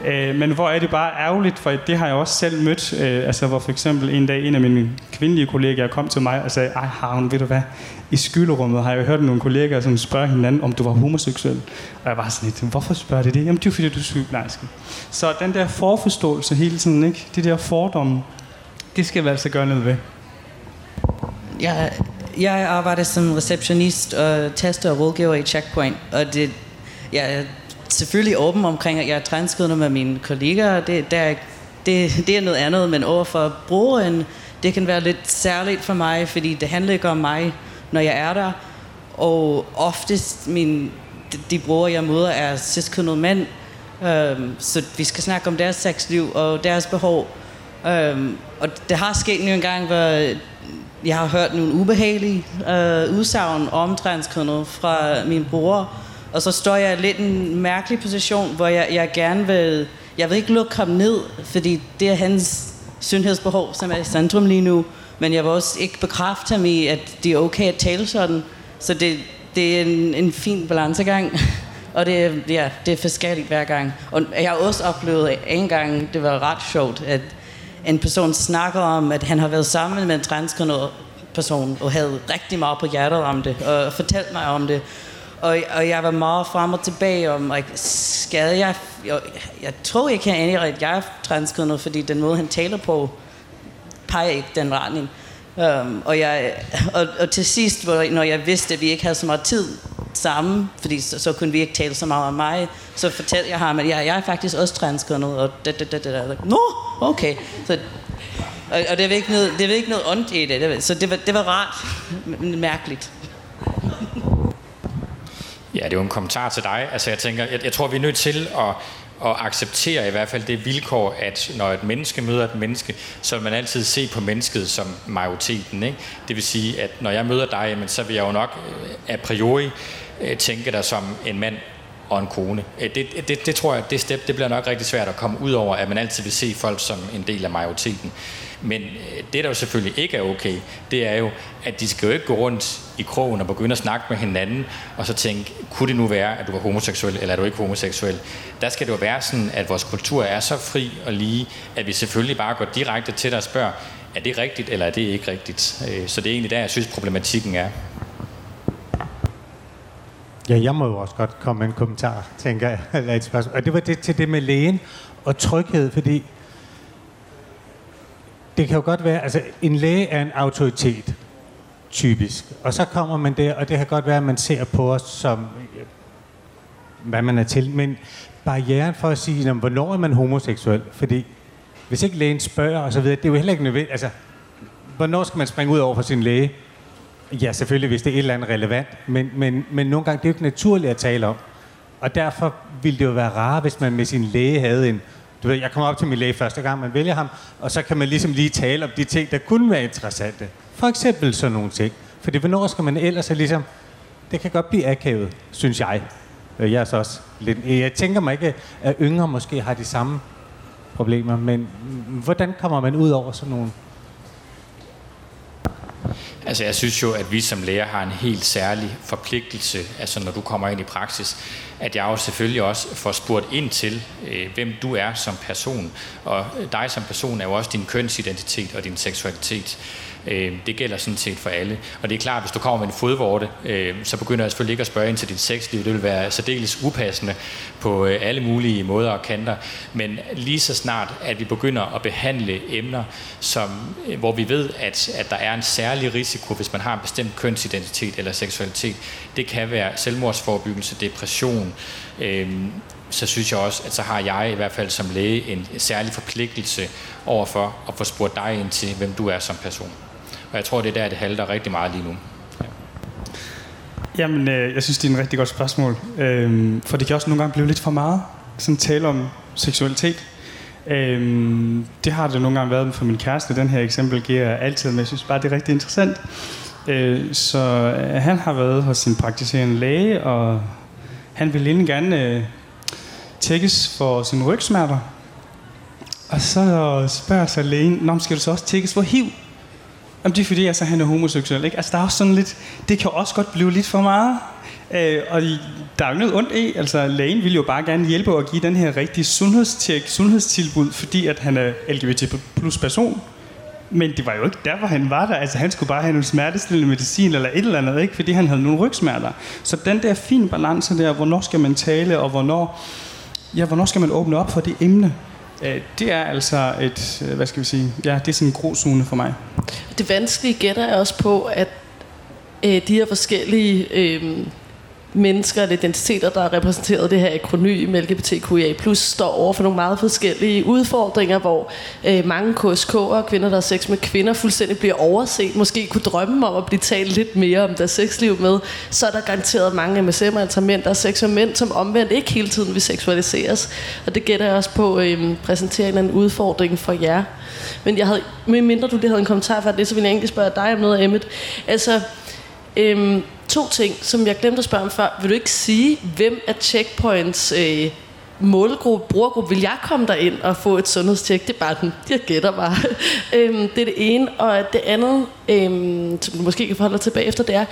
Øh, men hvor er det bare ærgerligt, for det har jeg også selv mødt. Øh, altså hvor for eksempel en dag en af mine kvindelige kollegaer kom til mig og sagde, ej Havn, ved du hvad, i skylderummet har jeg hørt nogle kollegaer som spørger hinanden, om du var homoseksuel. Og jeg var sådan lidt, hvorfor spørger de det? Jamen det er fordi, du er sygeplejerske. Så den der forforståelse hele tiden, ikke? de der fordomme, det skal vi altså gøre noget ved. Jeg, jeg arbejder som receptionist og tester og rådgiver i Checkpoint, og det, jeg er selvfølgelig åben omkring, at jeg er transkødende med mine kollegaer. Det, der, det, det er noget andet, men overfor brugeren, det kan være lidt særligt for mig, fordi det handler ikke om mig, når jeg er der. Og oftest min, de, brugere, jeg møder, er ciskønnede mænd, øhm, så vi skal snakke om deres sexliv og deres behov. Øhm, og det har sket en gang, hvor jeg har hørt nogle ubehagelige øh, udsagn om transkønnet fra min bror, og så står jeg lidt i en mærkelig position, hvor jeg, jeg gerne vil... Jeg vil ikke lukke ham ned, fordi det er hans sundhedsbehov, som er i centrum lige nu. Men jeg vil også ikke bekræfte ham i, at det er okay at tale sådan. Så det, det er en, en fin balancegang. Og det, ja, det er forskelligt hver gang. Og jeg har også oplevet en gang, det var ret sjovt, at en person snakker om, at han har været sammen med en transkønnet person, og havde rigtig meget på hjertet om det, og fortalte mig om det. Og, og jeg var meget frem og tilbage om, like, skal jeg... Jeg, jeg tror ikke, han er at jeg er transkønnet, fordi den måde, han taler på, peger ikke den retning. Um, og, jeg, og, og til sidst, hvor, når jeg vidste, at vi ikke havde så meget tid samme, fordi så, så kunne vi ikke tale så meget om mig, så fortalte jeg ham, at jeg, jeg er faktisk også transkønnet, og det, det, det, det, Nå, okay. Så, og, og det var ikke noget, det var ikke noget ondt i det, så det var, det var rart, mærkeligt. Ja, det er jo en kommentar til dig. Altså jeg tænker, jeg, jeg tror, vi er nødt til at, at acceptere i hvert fald det vilkår, at når et menneske møder et menneske, så vil man altid se på mennesket som majoriteten. Ikke? Det vil sige, at når jeg møder dig, så vil jeg jo nok øh, a priori øh, tænke dig som en mand og en kone. Øh, det, det, det tror jeg, det step, det bliver nok rigtig svært at komme ud over, at man altid vil se folk som en del af majoriteten. Men øh, det, der jo selvfølgelig ikke er okay, det er jo, at de skal jo ikke gå rundt i krogen og begynde at snakke med hinanden, og så tænke, kunne det nu være, at du var homoseksuel, eller er du ikke homoseksuel? Der skal det jo være sådan, at vores kultur er så fri og lige, at vi selvfølgelig bare går direkte til dig og spørger, er det rigtigt, eller er det ikke rigtigt? Øh, så det er egentlig der, jeg synes, problematikken er. Ja, jeg må jo også godt komme med en kommentar, tænker jeg, eller et spørgsmål. Og det var det til det med lægen og tryghed, fordi det kan jo godt være, altså en læge er en autoritet, typisk. Og så kommer man der, og det kan godt være, at man ser på os som, øh, hvad man er til. Men barrieren for at sige, hvornår er man homoseksuel? Fordi hvis ikke lægen spørger og så videre, det er jo heller ikke nødvendigt. Altså, hvornår skal man springe ud over for sin læge? Ja, selvfølgelig, hvis det er et eller andet relevant. Men, men, men nogle gange, det er jo ikke naturligt at tale om. Og derfor ville det jo være rart, hvis man med sin læge havde en du ved, jeg kommer op til min læge første gang, man vælger ham, og så kan man ligesom lige tale om de ting, der kunne være interessante. For eksempel sådan nogle ting. Fordi hvornår skal man ellers ligesom... Det kan godt blive akavet, synes jeg. Øh, jeg er så også lidt... Øh, jeg tænker mig ikke, at yngre måske har de samme problemer, men mm, hvordan kommer man ud over sådan nogle Altså jeg synes jo, at vi som læger har en helt særlig forpligtelse, altså når du kommer ind i praksis, at jeg jo selvfølgelig også får spurgt ind til, øh, hvem du er som person. Og dig som person er jo også din kønsidentitet og din seksualitet. Øh, det gælder sådan set for alle. Og det er klart, hvis du kommer med en fodvorte, øh, så begynder jeg selvfølgelig ikke at spørge ind til dit sexliv. Det vil være særdeles upassende på øh, alle mulige måder og kanter. Men lige så snart, at vi begynder at behandle emner, som, øh, hvor vi ved, at, at der er en særlig risiko, hvis man har en bestemt kønsidentitet eller seksualitet, det kan være selvmordsforebyggelse, depression, øh, så synes jeg også, at så har jeg i hvert fald som læge en særlig forpligtelse overfor at få spurgt dig ind til, hvem du er som person. Og jeg tror, det er der, det halter rigtig meget lige nu. Ja. Jamen, øh, jeg synes, det er en rigtig godt spørgsmål. Øh, for det kan også nogle gange blive lidt for meget. Sådan tale om seksualitet. Øh, det har det nogle gange været for min kæreste. Den her eksempel giver jeg altid, men jeg synes bare, det er rigtig interessant. Øh, så øh, han har været hos sin praktiserende læge, og han vil egentlig gerne øh, tækkes for sine rygsmerter. Og så spørger sig lægen, Nå, skal du så også tækkes for HIV? Jamen, det er fordi, altså, han er homoseksuel. Ikke? Altså, der er også sådan lidt, det kan også godt blive lidt for meget. Øh, og der er jo noget ondt i, altså lægen vil jo bare gerne hjælpe og give den her rigtige sundhedstjek, sundhedstilbud, fordi at han er LGBT plus person. Men det var jo ikke derfor, han var der. Altså, han skulle bare have nogle smertestillende medicin eller et eller andet, ikke? fordi han havde nogle rygsmerter. Så den der fine balance der, hvornår skal man tale, og hvornår, ja, hvornår skal man åbne op for det emne, Øh, det er altså et, øh, hvad skal vi sige, ja, det er sådan en grozone for mig. Det vanskelige gætter er også på, at øh, de her forskellige øh, mennesker eller identiteter, der er repræsenteret det her akronym LGBTQIA+, står over for nogle meget forskellige udfordringer, hvor øh, mange KSK'er, kvinder, der har sex med kvinder, fuldstændig bliver overset, måske kunne drømme om at blive talt lidt mere om deres sexliv med, så er der garanteret mange MSM'er, altså mænd, der er sex med mænd, som omvendt ikke hele tiden vil seksualiseres. Og det gætter jeg også på øh, præsentere en anden udfordring for jer. Men jeg havde, mindre du lige havde en kommentar for det, så ville jeg egentlig spørge dig om noget, Emmet. Altså, Øhm, to ting, som jeg glemte at spørge om før. Vil du ikke sige, hvem er Checkpoints øh, målgruppe, brugergruppe? Vil jeg komme der ind og få et sundhedstjek? Det er bare den, jeg gætter bare. øhm, det er det ene. Og det andet, øhm, som du måske kan forholde dig tilbage efter, det er,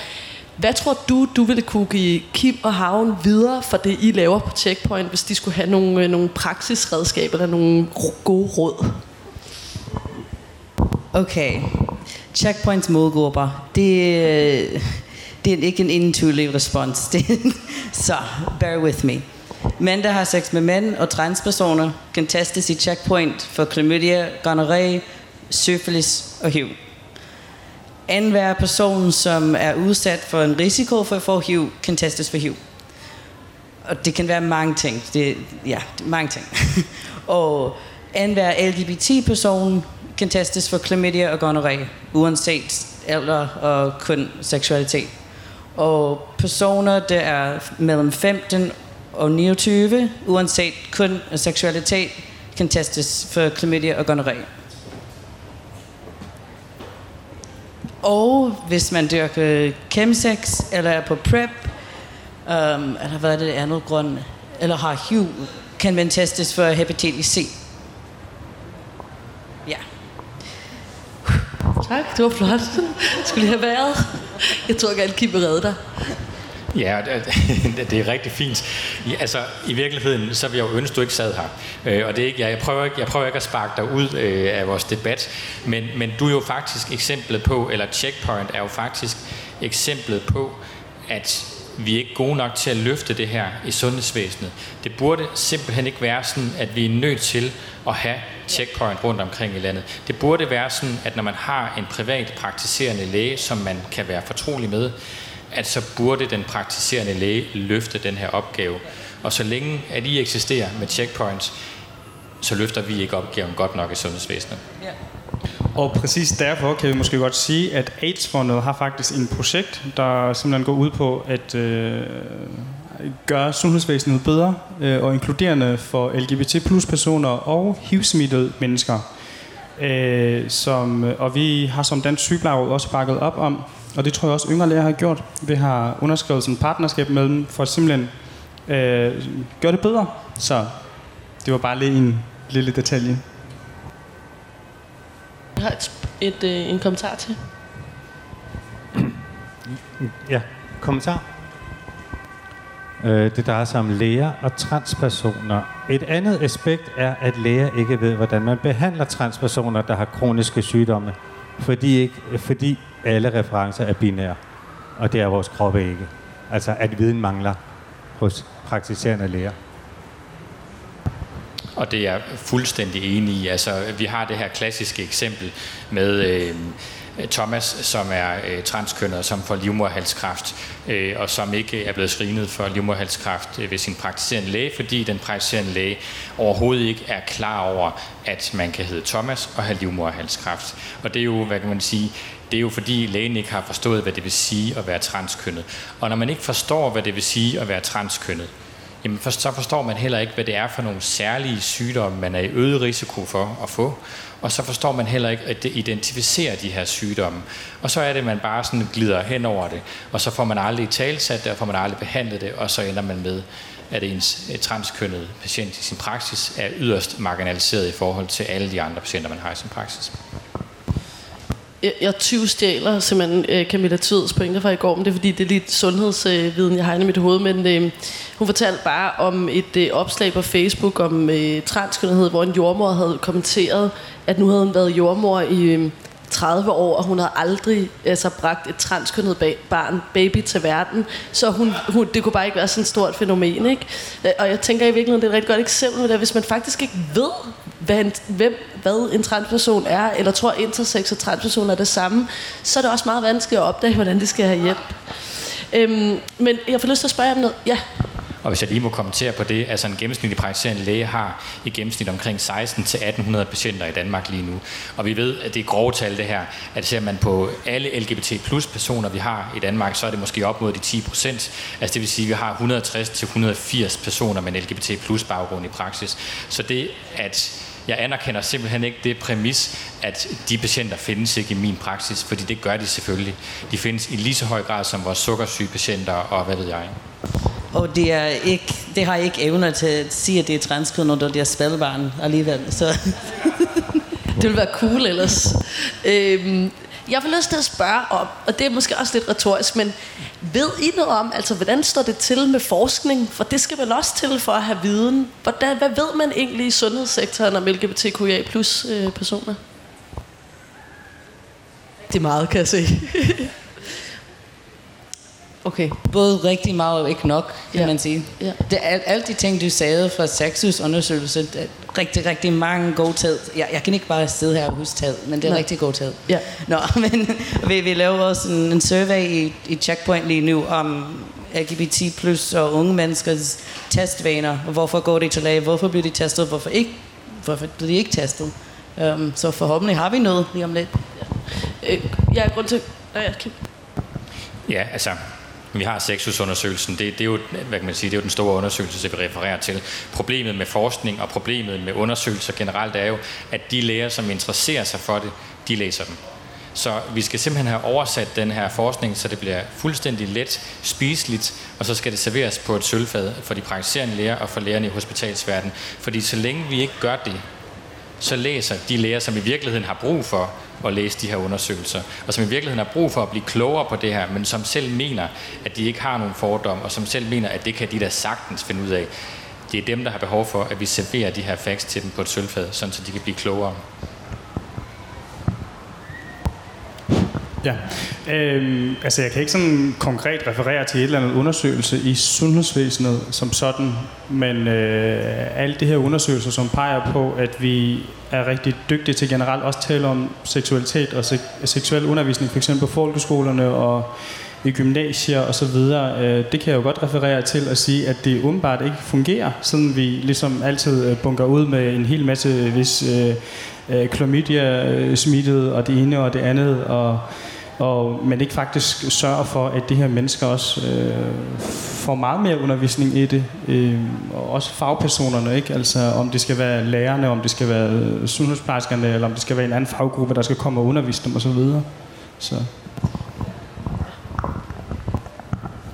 hvad tror du, du ville kunne give Kim og Havn videre for det, I laver på Checkpoint, hvis de skulle have nogle, øh, nogle praksisredskaber eller nogle gode råd? Okay. Checkpoints målgrupper. Det, det er ikke en intuitiv respons. Det, så, bear with me. Mænd, der har sex med mænd og transpersoner, kan testes i checkpoint for klamydia, gonorrhé, syfilis og HIV. En hver person, som er udsat for en risiko for at få HIV, kan testes for HIV. Og det kan være mange ting. Det, ja, det mange ting. og en hver LGBT-person kan testes for chlamydia og gonorrhea, uanset alder og kun seksualitet. Og personer, der er mellem 15 og 29, uanset kun seksualitet, kan testes for chlamydia og gonorrhea. Og hvis man dyrker chemsex, eller er på PrEP, um, eller hvad er det andet grund, eller har HIV, kan man testes for hepatitis C. Ja. Tak, det var flot. Skulle have været. Jeg tror gerne, Kim vil redde dig. Ja, det er rigtig fint. Altså, i virkeligheden, så vil jeg jo ønske, at du ikke sad her. Øh, og det er ikke, jeg, prøver ikke, jeg prøver ikke at sparke dig ud øh, af vores debat, men, men du er jo faktisk eksemplet på, eller Checkpoint er jo faktisk eksemplet på, at vi er ikke gode nok til at løfte det her i sundhedsvæsenet. Det burde simpelthen ikke være sådan, at vi er nødt til at have checkpoint rundt omkring i landet. Det burde være sådan, at når man har en privat praktiserende læge, som man kan være fortrolig med, at så burde den praktiserende læge løfte den her opgave. Og så længe at I eksisterer med checkpoints, så løfter vi ikke opgaven godt nok i sundhedsvæsenet. Ja. Og præcis derfor kan vi måske godt sige, at AIDS-fondet har faktisk en projekt, der simpelthen går ud på at øh, gøre sundhedsvæsenet bedre øh, og inkluderende for LGBT plus personer og HIV-smittede mennesker. Øh, som, og vi har som Dansk Sygeplejeråd også bakket op om, og det tror jeg også yngre læger har gjort. Vi har underskrevet sådan et partnerskab med dem for at simpelthen øh, gøre det bedre. Så det var bare lige en lille detalje. Jeg har et, et, øh, en kommentar til. Ja, kommentar. Øh, det drejer sig om læger og transpersoner. Et andet aspekt er, at læger ikke ved, hvordan man behandler transpersoner, der har kroniske sygdomme. fordi, ikke, fordi alle referencer er binære, og det er vores kroppe ikke. Altså at viden mangler hos praktiserende læger. Og det er jeg fuldstændig enig i. Altså, vi har det her klassiske eksempel med øh, Thomas, som er øh, transkønnet, som får livmoderhalskræft, øh, og som ikke er blevet screenet for livmoderhalskræft øh, ved sin praktiserende læge, fordi den praktiserende læge overhovedet ikke er klar over, at man kan hedde Thomas og have livmoderhalskræft. Og det er jo, hvad kan man sige, det er jo fordi lægen ikke har forstået, hvad det vil sige at være transkønnet. Og når man ikke forstår, hvad det vil sige at være transkønnet, jamen for, så forstår man heller ikke, hvad det er for nogle særlige sygdomme, man er i øget risiko for at få. Og så forstår man heller ikke at identificere de her sygdomme. Og så er det, at man bare sådan glider hen over det. Og så får man aldrig talsat det, og får man aldrig behandlet det, og så ender man med, at ens øh, transkønnede patient i sin praksis er yderst marginaliseret i forhold til alle de andre patienter, man har i sin praksis jeg, jeg 20 stjæler simpelthen øh, Camilla Tvids pointer fra i går, men det er fordi, det er lidt sundhedsviden, jeg har inde i mit hoved, men øh, hun fortalte bare om et øh, opslag på Facebook om øh, transkønnethed, hvor en jordmor havde kommenteret, at nu havde hun været jordmor i øh, 30 år, og hun havde aldrig altså, bragt et transkønnet barn, baby til verden. Så hun, hun, det kunne bare ikke være sådan et stort fænomen. Ikke? Øh, og jeg tænker i virkeligheden, det er et rigtig godt eksempel med det, hvis man faktisk ikke ved, hvad en, hvem, hvad en transperson er, eller tror, intersex og transperson er det samme, så er det også meget vanskeligt at opdage, hvordan det skal have hjælp. Øhm, men jeg får lyst til at spørge om noget. Ja. Og hvis jeg lige må kommentere på det, altså en gennemsnitlig praktiserende læge har i gennemsnit omkring 16-1800 patienter i Danmark lige nu. Og vi ved, at det er grove tal det her, at ser man på alle LGBT plus personer, vi har i Danmark, så er det måske op mod de 10 procent. Altså det vil sige, at vi har 160-180 personer med en LGBT plus baggrund i praksis. Så det, at jeg anerkender simpelthen ikke det præmis, at de patienter findes ikke i min praksis, fordi det gør de selvfølgelig. De findes i lige så høj grad som vores sukkersyge patienter og hvad ved jeg. Og det, er ikke, det har ikke evner til at sige, at det er transkød, når det er spædbarn alligevel. Så. det ville være cool ellers. Øhm, jeg vil lyst til at spørge om, og det er måske også lidt retorisk, men ved I noget om, altså hvordan står det til med forskning? For det skal vel også til for at have viden. Hvordan, hvad ved man egentlig i sundhedssektoren om LGBTQIA plus øh, personer? Det er meget, kan jeg se. Okay. Både rigtig meget og ikke nok, kan ja. man sige. Ja. Det er alle de ting, du sagde fra Saxus undersøgelse, det er rigtig, rigtig mange gode tal. Jeg, jeg kan ikke bare sidde her og huske tal, men det er Nej. rigtig gode tal. Ja. Nå, men vi, vi laver også en, en survey i, i Checkpoint lige nu om LGBT plus og unge menneskers testvaner. Hvorfor går de til læge? Hvorfor bliver de testet? Hvorfor ikke? Hvorfor bliver de ikke testet? Um, så forhåbentlig har vi noget lige om lidt. Ja, øh, ja grund til... Ja, Ja, altså, vi har sexusundersøgelsen. Det, det, er jo, hvad kan man sige, det er jo den store undersøgelse, som vi refererer til. Problemet med forskning og problemet med undersøgelser generelt er jo, at de læger, som interesserer sig for det, de læser dem. Så vi skal simpelthen have oversat den her forskning, så det bliver fuldstændig let spiseligt, og så skal det serveres på et sølvfad for de praktiserende læger og for lægerne i hospitalsverdenen. Fordi så længe vi ikke gør det, så læser de læger, som i virkeligheden har brug for at læse de her undersøgelser, og som i virkeligheden har brug for at blive klogere på det her, men som selv mener, at de ikke har nogen fordom, og som selv mener, at det kan de da sagtens finde ud af. Det er dem, der har behov for, at vi serverer de her facts til dem på et sølvfad, sådan så de kan blive klogere. Ja, øhm, altså jeg kan ikke sådan konkret referere til et eller andet undersøgelse i sundhedsvæsenet som sådan, men øh, alle de her undersøgelser, som peger på, at vi er rigtig dygtige til generelt også tale om seksualitet og se- seksuel undervisning, f.eks. på folkeskolerne og i gymnasier og så videre. Øh, det kan jeg jo godt referere til at sige, at det åbenbart ikke fungerer, siden vi ligesom altid øh, bunker ud med en hel masse hvis øh, øh, klamydia øh, smittet og det ene og det andet, og og man ikke faktisk sørger for, at de her mennesker også øh, får meget mere undervisning i det, øh, og også fagpersonerne, ikke? Altså om det skal være lærerne, om det skal være øh, sundhedsplejerskerne, eller om det skal være en anden faggruppe, der skal komme og undervise dem osv. Så.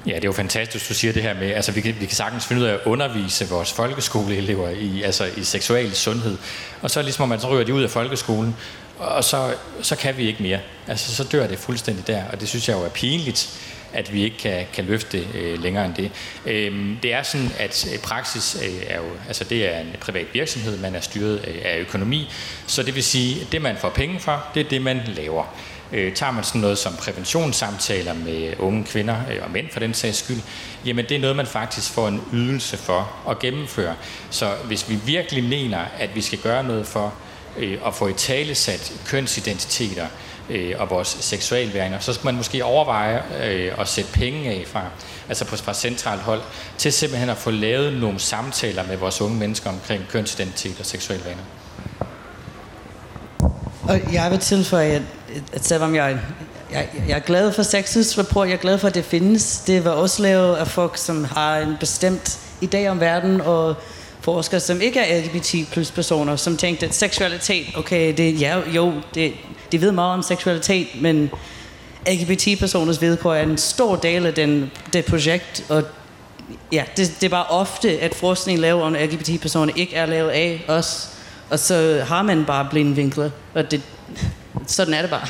Ja, det er jo fantastisk, du siger det her med, altså vi kan, vi kan sagtens finde ud af at undervise vores folkeskoleelever i, altså i seksuel sundhed. Og så ligesom, man så ryger de ud af folkeskolen, og så, så kan vi ikke mere. Altså, så dør det fuldstændig der, og det synes jeg jo er pinligt. at vi ikke kan, kan løfte øh, længere end det. Øhm, det er sådan, at øh, praksis øh, er jo, altså det er en privat virksomhed, man er styret øh, af økonomi, så det vil sige, at det man får penge for, det er det, man laver. Øh, tager man sådan noget som præventionssamtaler med unge kvinder øh, og mænd for den sags skyld, jamen det er noget, man faktisk får en ydelse for at gennemføre. Så hvis vi virkelig mener, at vi skal gøre noget for øh, at få i tale sat kønsidentiteter øh, og vores seksualværinger, så skal man måske overveje øh, at sætte penge af fra, altså på, fra centralt hold, til simpelthen at få lavet nogle samtaler med vores unge mennesker omkring kønsidentitet og seksualværinger. Og jeg vil tilføje, at, at selvom jeg, jeg, jeg er glad for Sexus rapport, jeg er glad for, at det findes. Det var også lavet af folk, som har en bestemt idé om verden, og forskere, som ikke er LGBT plus personer, som tænkte, at seksualitet, okay, det, ja, jo, det, de ved meget om seksualitet, men LGBT-personers vedkår er en stor del af den, det projekt, og ja, det, det er bare ofte, at forskning lavet om LGBT-personer ikke er lavet af os, og så har man bare blinde vinkler, og det, sådan er det bare.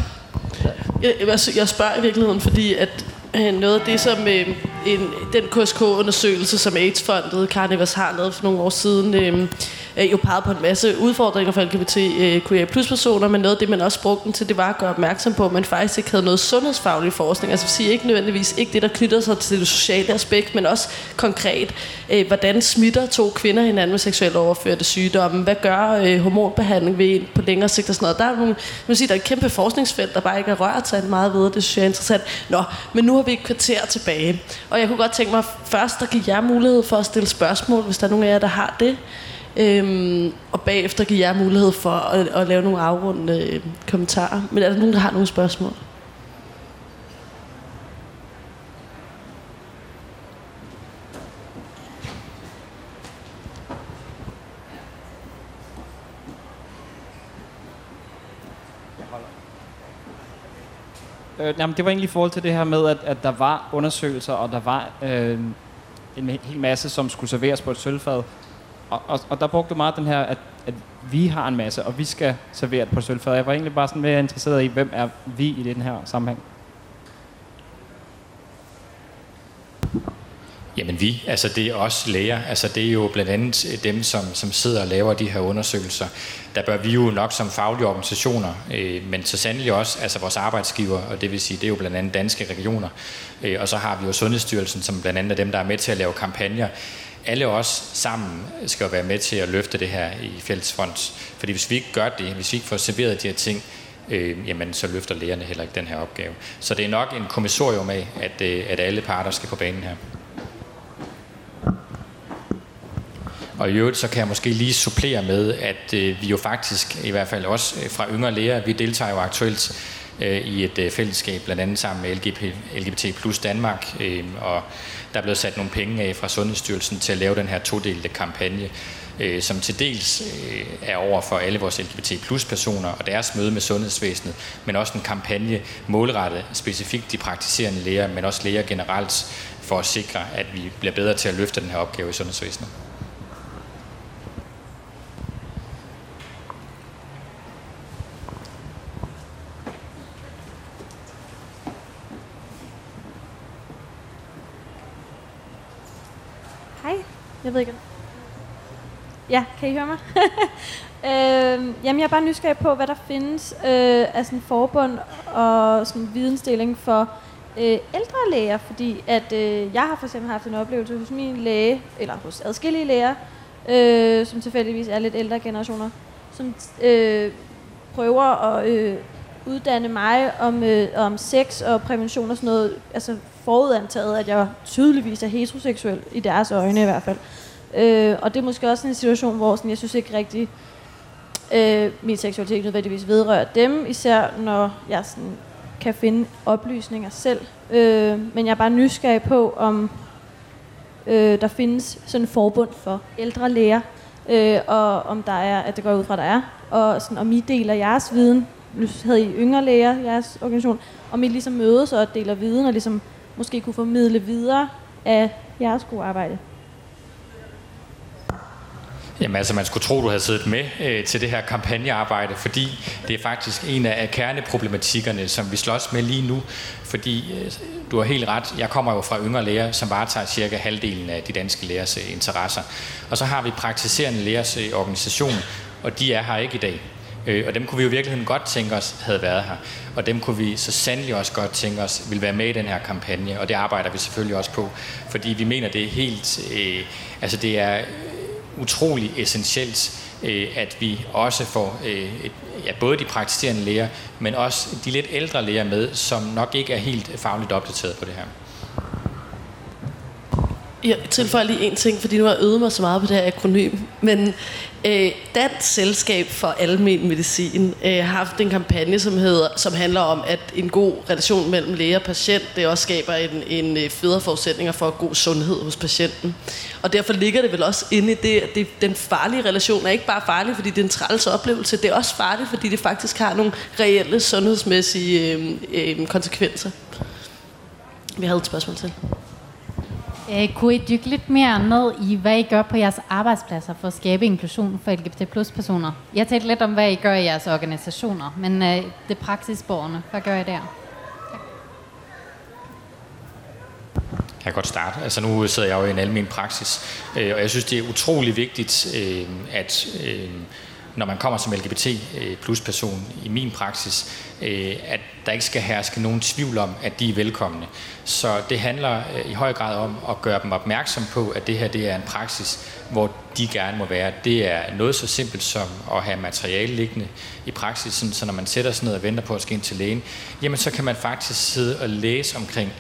Jeg, jeg spørger i virkeligheden, fordi at øh, noget af det, som øh, en, den KSK-undersøgelse, som AIDS-fondet Carnivas har lavet for nogle år siden, øhm, øh, jo peget på en masse udfordringer for LGBTQIA øh, plus personer, men noget af det, man også brugte den til, det var at gøre opmærksom på, at man faktisk ikke havde noget sundhedsfaglig forskning. Altså sige ikke nødvendigvis ikke det, der knytter sig til det sociale aspekt, men også konkret, øh, hvordan smitter to kvinder hinanden med seksuelt overførte sygdomme? Hvad gør øh, hormonbehandling ved en på længere sigt og sådan noget? Der er, nogle, man sige, der er et kæmpe forskningsfelt, der bare ikke er rørt sig meget ved. Det synes jeg er interessant. Nå, men nu har vi et kvarter tilbage, og jeg kunne godt tænke mig først at give jer mulighed for at stille spørgsmål, hvis der er nogen af jer, der har det. Øhm, og bagefter give jer mulighed for at, at lave nogle afrundende øh, kommentarer. Men er der nogen, der har nogle spørgsmål? Øh, jamen, det var egentlig i forhold til det her med, at, at der var undersøgelser, og der var øh, en hel masse, som skulle serveres på et sølvfad. Og, og, og der brugte du meget den her, at, at vi har en masse, og vi skal servere det på et sølvfad. Jeg var egentlig bare sådan mere interesseret i, hvem er vi i den her sammenhæng? Jamen vi, altså det er os læger, altså det er jo blandt andet dem, som, som sidder og laver de her undersøgelser. Der bør vi jo nok som faglige organisationer, øh, men så sandelig også altså vores arbejdsgiver, og det vil sige, det er jo blandt andet danske regioner, øh, og så har vi jo Sundhedsstyrelsen, som blandt andet er dem, der er med til at lave kampagner. Alle os sammen skal jo være med til at løfte det her i fællesfront. Fordi hvis vi ikke gør det, hvis vi ikke får serveret de her ting, øh, jamen så løfter lægerne heller ikke den her opgave. Så det er nok en kommissorium af, at, øh, at alle parter skal på banen her. Og i øvrigt så kan jeg måske lige supplere med, at øh, vi jo faktisk, i hvert fald også øh, fra yngre læger, vi deltager jo aktuelt øh, i et øh, fællesskab, blandt andet sammen med LGBT, LGBT plus Danmark, øh, og der er blevet sat nogle penge af fra Sundhedsstyrelsen til at lave den her todelte kampagne, øh, som til dels øh, er over for alle vores LGBT plus personer og deres møde med sundhedsvæsenet, men også en kampagne målrettet specifikt de praktiserende læger, men også læger generelt, for at sikre, at vi bliver bedre til at løfte den her opgave i sundhedsvæsenet. Hej, jeg ved ikke. Ja, kan I høre mig? øh, jamen, jeg er bare nysgerrig på, hvad der findes øh, af sådan forbund og sådan vidensdeling for øh, ældre læger, fordi at øh, jeg har for eksempel haft en oplevelse hos min læge, eller hos adskillige læger, øh, som tilfældigvis er lidt ældre generationer, som øh, prøver at øh, uddanne mig om, øh, om sex og prævention og sådan noget, altså forudantaget, at jeg tydeligvis er heteroseksuel, i deres øjne i hvert fald. Øh, og det er måske også en situation, hvor sådan, jeg synes ikke rigtig, øh, min seksualitet nødvendigvis vedrører dem, især når jeg sådan, kan finde oplysninger selv. Øh, men jeg er bare nysgerrig på, om øh, der findes sådan en forbund for ældre læger, øh, og om der er, at det går ud fra, der er, og sådan, om I deler jeres viden, nu havde I yngre læger, jeres organisation, om I ligesom mødes og deler viden, og ligesom måske kunne formidle videre af jeres gode arbejde. Jamen altså, man skulle tro, du havde siddet med øh, til det her kampagnearbejde, fordi det er faktisk en af kerneproblematikkerne, som vi slås med lige nu. Fordi øh, du har helt ret, jeg kommer jo fra yngre læger, som varetager cirka halvdelen af de danske lægers øh, interesser. Og så har vi praktiserende lægers øh, organisation, og de er her ikke i dag. Øh, og dem kunne vi jo i virkeligheden godt tænke os havde været her. Og dem kunne vi så sandelig også godt tænke os vil være med i den her kampagne. Og det arbejder vi selvfølgelig også på. Fordi vi mener, det er helt... Øh, altså det er utrolig essentielt, øh, at vi også får øh, et, ja, både de praktiserende læger, men også de lidt ældre læger med, som nok ikke er helt fagligt opdateret på det her. Jeg tilføjer lige en ting, fordi nu har jeg øvet mig så meget på det her akronym. Men øh, Dansk Selskab for Almen Medicin øh, har haft en kampagne, som, hedder, som handler om, at en god relation mellem læge og patient, det også skaber en, en øh, federe forudsætninger for god sundhed hos patienten. Og derfor ligger det vel også inde i det, at det, den farlige relation er ikke bare farlig, fordi det er en træls oplevelse, det er også farligt, fordi det faktisk har nogle reelle sundhedsmæssige øh, øh, konsekvenser. Vi havde et spørgsmål til. Øh, kunne I dykke lidt mere ned i, hvad I gør på jeres arbejdspladser for at skabe inklusion for LGBT plus personer? Jeg talte lidt om, hvad I gør i jeres organisationer, men øh, det praksisborgerne, hvad gør I der? Jeg kan godt starte. Altså nu sidder jeg jo i en almen praksis, øh, og jeg synes, det er utrolig vigtigt, øh, at øh, når man kommer som LGBT øh, plus person i min praksis, øh, at der ikke skal herske nogen tvivl om, at de er velkomne. Så det handler øh, i høj grad om at gøre dem opmærksom på, at det her det er en praksis, hvor de gerne må være. Det er noget så simpelt som at have materiale liggende i praksisen, så når man sætter sig ned og venter på at skal ind til lægen, jamen så kan man faktisk sidde og læse omkring,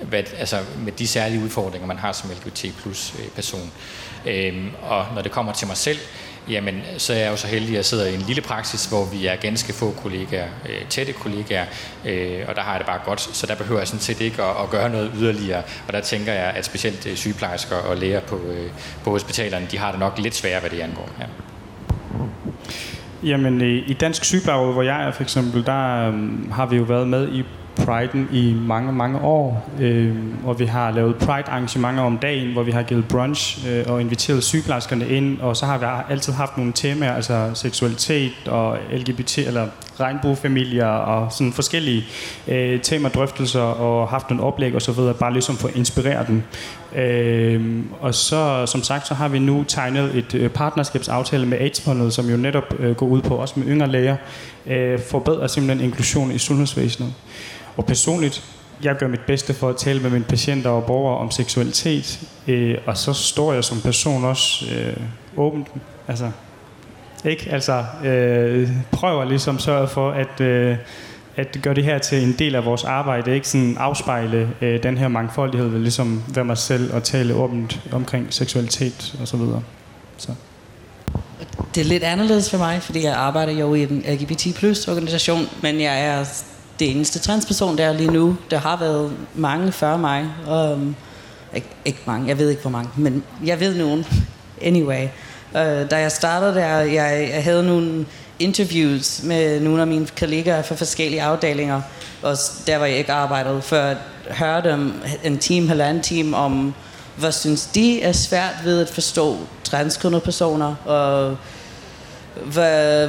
hvad, altså med de særlige udfordringer, man har som LGBT plus person. Øhm, og når det kommer til mig selv, jamen så er jeg jo så heldig, at jeg sidder i en lille praksis, hvor vi er ganske få kollegaer, øh, tætte kollegaer, øh, og der har jeg det bare godt, så der behøver jeg sådan set ikke at, at gøre noget yderligere. Og der tænker jeg, at specielt øh, sygeplejersker og læger på, øh, på hospitalerne, de har det nok lidt sværere, hvad det angår. Ja. Jamen, i Dansk Sygeplejeråd, hvor jeg er for eksempel, der øh, har vi jo været med i priden i mange, mange år. Øh, og vi har lavet Pride-arrangementer om dagen, hvor vi har givet brunch øh, og inviteret sygeplejerskerne ind. Og så har vi altid haft nogle temaer, altså seksualitet og LGBT, eller regnbuefamilier og sådan forskellige øh, temadrøftelser og haft en oplæg og så videre, bare ligesom for at inspirere dem. Øh, og så, som sagt, så har vi nu tegnet et øh, partnerskabsaftale med AIDS-fondet, som jo netop øh, går ud på, også med yngre læger, øh, forbedrer simpelthen inklusion i sundhedsvæsenet. Og personligt, jeg gør mit bedste for at tale med mine patienter og borgere om seksualitet, øh, og så står jeg som person også øh, åbent, altså, ikke? Altså, øh, prøver ligesom sørge for, at, øh, at gøre det her til en del af vores arbejde, ikke sådan afspejle øh, den her mangfoldighed ved ligesom være mig selv og tale åbent omkring seksualitet og så videre. Så. Det er lidt anderledes for mig, fordi jeg arbejder jo i en LGBT plus organisation, men jeg er det eneste transperson, der er lige nu. Der har været mange før mig. Og, øhm, ikke, ikke mange, jeg ved ikke hvor mange, men jeg ved nogen. Anyway. Uh, da jeg startede der, jeg, jeg havde nogle interviews med nogle af mine kollegaer fra forskellige afdelinger, og der var jeg ikke arbejdet, for at høre dem en time, halvanden time om, hvad synes de er svært ved at forstå transkønnede personer, og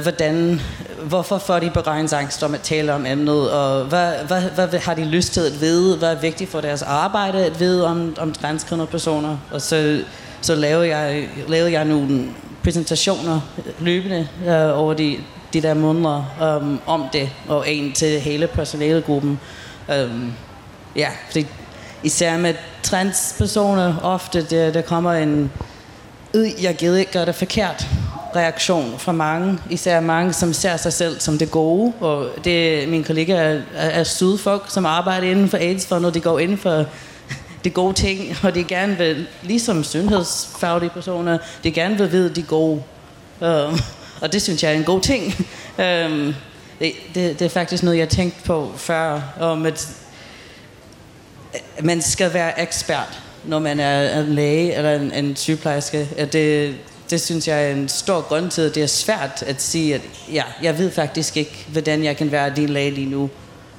hvordan, hvorfor får de beregningsangst om at tale om emnet, og hvad, hvad, hvad har de lyst til at vide, hvad er vigtigt for deres arbejde at vide om, om transkønnede personer. Og så, så lavede, jeg, lavede jeg nogle præsentationer løbende øh, over de, de der måneder um, om det, og en til hele personalegruppen. Um, ja, fordi især med transpersoner, ofte der, der kommer en, jeg gider ikke gøre det forkert, reaktion fra mange, især mange, som ser sig selv som det gode. Og det, min kollega er, er sydfolk, som arbejder inden for AIDS, for når de går ind for de gode ting, og de gerne vil, ligesom sundhedsfaglige personer, de gerne vil vide de gode. Um, og det synes jeg er en god ting. Um, det, det, det er faktisk noget, jeg tænkte på før, om at man skal være ekspert, når man er en læge eller en, en sygeplejerske. At det, det synes jeg er en stor grund til, at det er svært at sige, at ja, jeg ved faktisk ikke, hvordan jeg kan være din læge lige nu.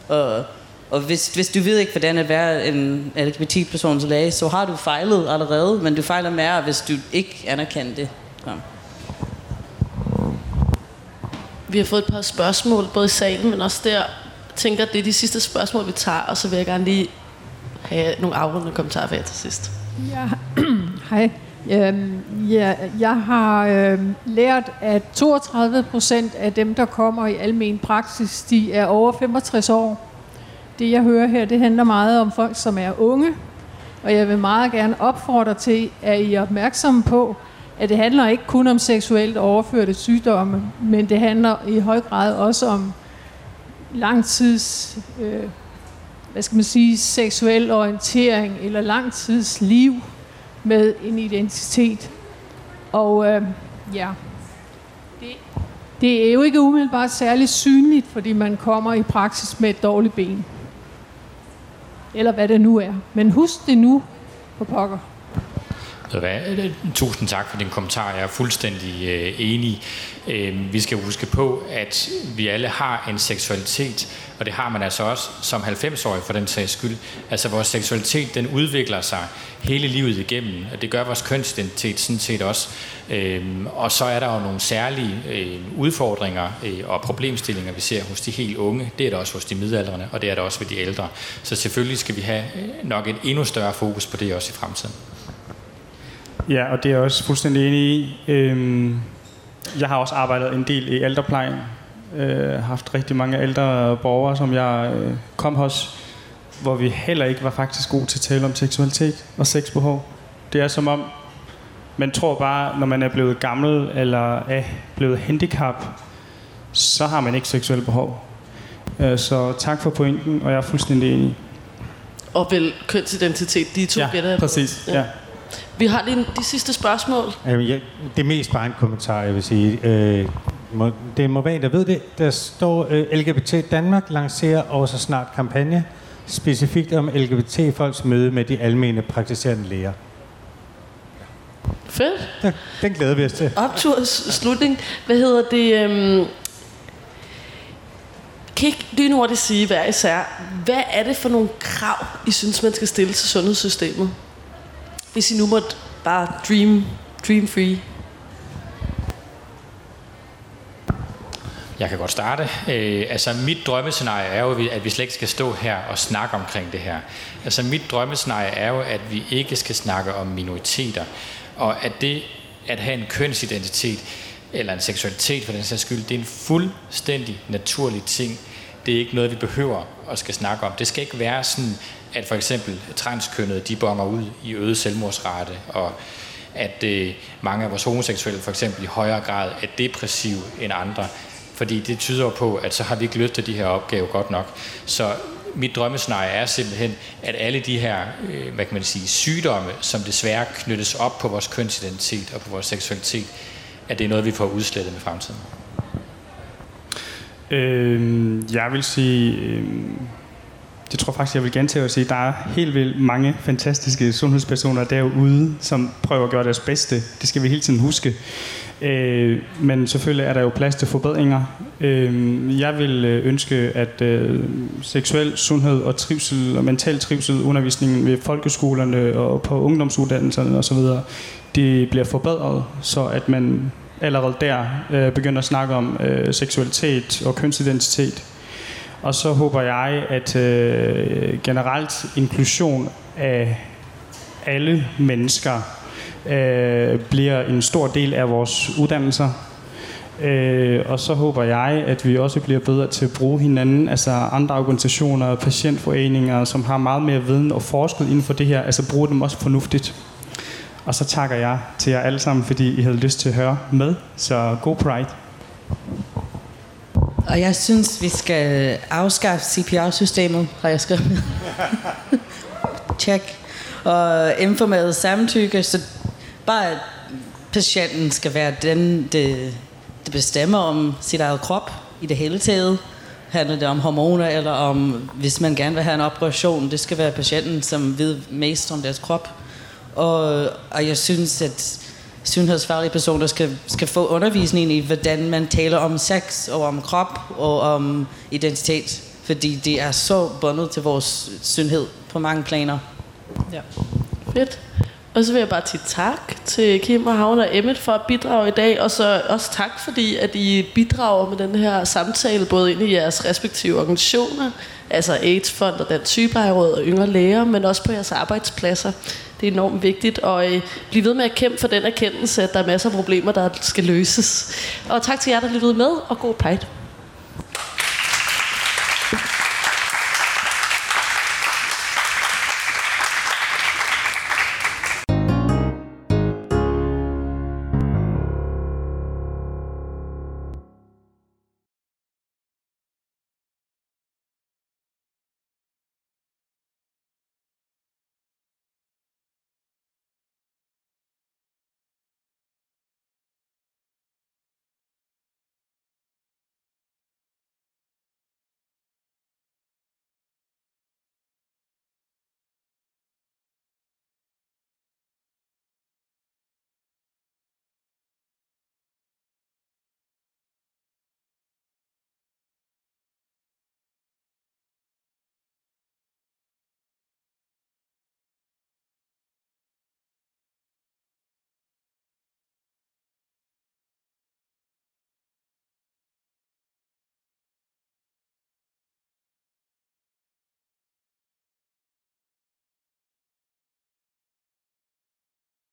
Og, og hvis, hvis du ved ikke, hvordan at være en LGBT-persons læge, så har du fejlet allerede, men du fejler mere, hvis du ikke anerkender det. Ja. vi har fået et par spørgsmål, både i salen, men også der. Jeg tænker, at det er de sidste spørgsmål, vi tager, og så vil jeg gerne lige have nogle afrundende kommentarer for jer til sidst. Ja, hej. Øhm, ja, jeg har øhm, lært, at 32 procent af dem, der kommer i almen praksis, de er over 65 år. Det, jeg hører her, det handler meget om folk, som er unge. Og jeg vil meget gerne opfordre til, at I er opmærksomme på, at det handler ikke kun om seksuelt overførte sygdomme, men det handler i høj grad også om langtids, øh, hvad skal man sige, seksuel orientering eller langtidsliv med en identitet. Og øh, ja, det, det er jo ikke umiddelbart særlig synligt, fordi man kommer i praksis med et dårligt ben. Eller hvad det nu er. Men husk det nu på pokker. Tusind tak for din kommentar. Jeg er fuldstændig øh, enig. Øh, vi skal huske på, at vi alle har en seksualitet, og det har man altså også som 90-årig for den sags skyld. Altså vores seksualitet, den udvikler sig hele livet igennem, og det gør vores kønsidentitet sådan set også. Øh, og så er der jo nogle særlige øh, udfordringer øh, og problemstillinger, vi ser hos de helt unge. Det er der også hos de midaldrende, og det er der også ved de ældre. Så selvfølgelig skal vi have øh, nok et endnu større fokus på det også i fremtiden. Ja, og det er jeg også fuldstændig enig i. Øhm, jeg har også arbejdet en del i ældreplejen. Øh, haft rigtig mange ældre borgere, som jeg øh, kom hos, hvor vi heller ikke var faktisk gode til at tale om seksualitet og sexbehov. Det er som om, man tror bare, når man er blevet gammel eller er blevet handicap, så har man ikke seksuelle behov. Øh, så tak for pointen, og jeg er fuldstændig enig. Og vel kønsidentitet, de to Ja, gætter præcis. Ja. Vi har lige de sidste spørgsmål. Jamen, jeg, det er mest bare en kommentar, jeg vil sige. Øh, må, det må være der ved det. Der står, øh, LGBT Danmark lancerer også snart kampagne specifikt om LGBT-folks møde med de almene praktiserende læger. Fedt. Den, den glæder vi os til. Opturs slutning. Hvad hedder det? Øhm, kan ikke lige hurtigt sige hver især, hvad er det for nogle krav, I synes, man skal stille til sundhedssystemet? Hvis I nu måtte bare dream, dream free. Jeg kan godt starte. Øh, altså mit drømmescenarie er jo, at vi slet ikke skal stå her og snakke omkring det her. Altså mit drømmescenarie er jo, at vi ikke skal snakke om minoriteter. Og at det at have en kønsidentitet, eller en seksualitet for den sags skyld, det er en fuldstændig naturlig ting. Det er ikke noget, vi behøver at skal snakke om. Det skal ikke være sådan, at for eksempel transkønnede, de bonger ud i øget selvmordsrate, og at øh, mange af vores homoseksuelle for eksempel i højere grad er depressive end andre. Fordi det tyder på, at så har vi ikke løftet de her opgaver godt nok. Så mit drømmescenarie er simpelthen, at alle de her øh, hvad kan man sige, sygdomme, som desværre knyttes op på vores kønsidentitet og på vores seksualitet, at det er noget, vi får udslettet med fremtiden. Øh, jeg vil sige, øh, det tror jeg faktisk, jeg vil gentage at sige, der er helt vildt mange fantastiske sundhedspersoner derude, som prøver at gøre deres bedste. Det skal vi hele tiden huske. Øh, men selvfølgelig er der jo plads til forbedringer. Øh, jeg vil øh, ønske, at øh, seksuel sundhed og trivsel og mental trivsel, undervisningen ved folkeskolerne og på ungdomsuddannelserne osv., det bliver forbedret, så at man allerede der øh, begynder at snakke om øh, seksualitet og kønsidentitet. Og så håber jeg, at øh, generelt inklusion af alle mennesker øh, bliver en stor del af vores uddannelser. Øh, og så håber jeg, at vi også bliver bedre til at bruge hinanden, altså andre organisationer, patientforeninger, som har meget mere viden og forsket inden for det her, altså bruge dem også fornuftigt. Og så takker jeg til jer alle sammen, fordi I havde lyst til at høre med. Så god Pride. Og jeg synes, vi skal afskaffe CPR-systemet, har jeg skrevet. Check. Og informeret samtykke, så bare at patienten skal være den, det, det bestemmer om sit eget krop i det hele taget. Handler det om hormoner, eller om, hvis man gerne vil have en operation, det skal være patienten, som ved mest om deres krop. Og, og jeg synes, at sundhedsfaglige personer skal, skal få undervisning i, hvordan man taler om sex og om krop og om identitet. Fordi det er så bundet til vores sundhed på mange planer. Ja. Fedt. Og så vil jeg bare sige tak til Kim og Havn og Emmet for at bidrage i dag, og så også tak, fordi at I bidrager med den her samtale, både ind i jeres respektive organisationer, altså AIDS-fond og Dansk Sygeplejeråd og Yngre Læger, men også på jeres arbejdspladser. Det er enormt vigtigt, og øh, blive ved med at kæmpe for den erkendelse, at der er masser af problemer, der skal løses. Og tak til jer, der lyttede med, og god pejt.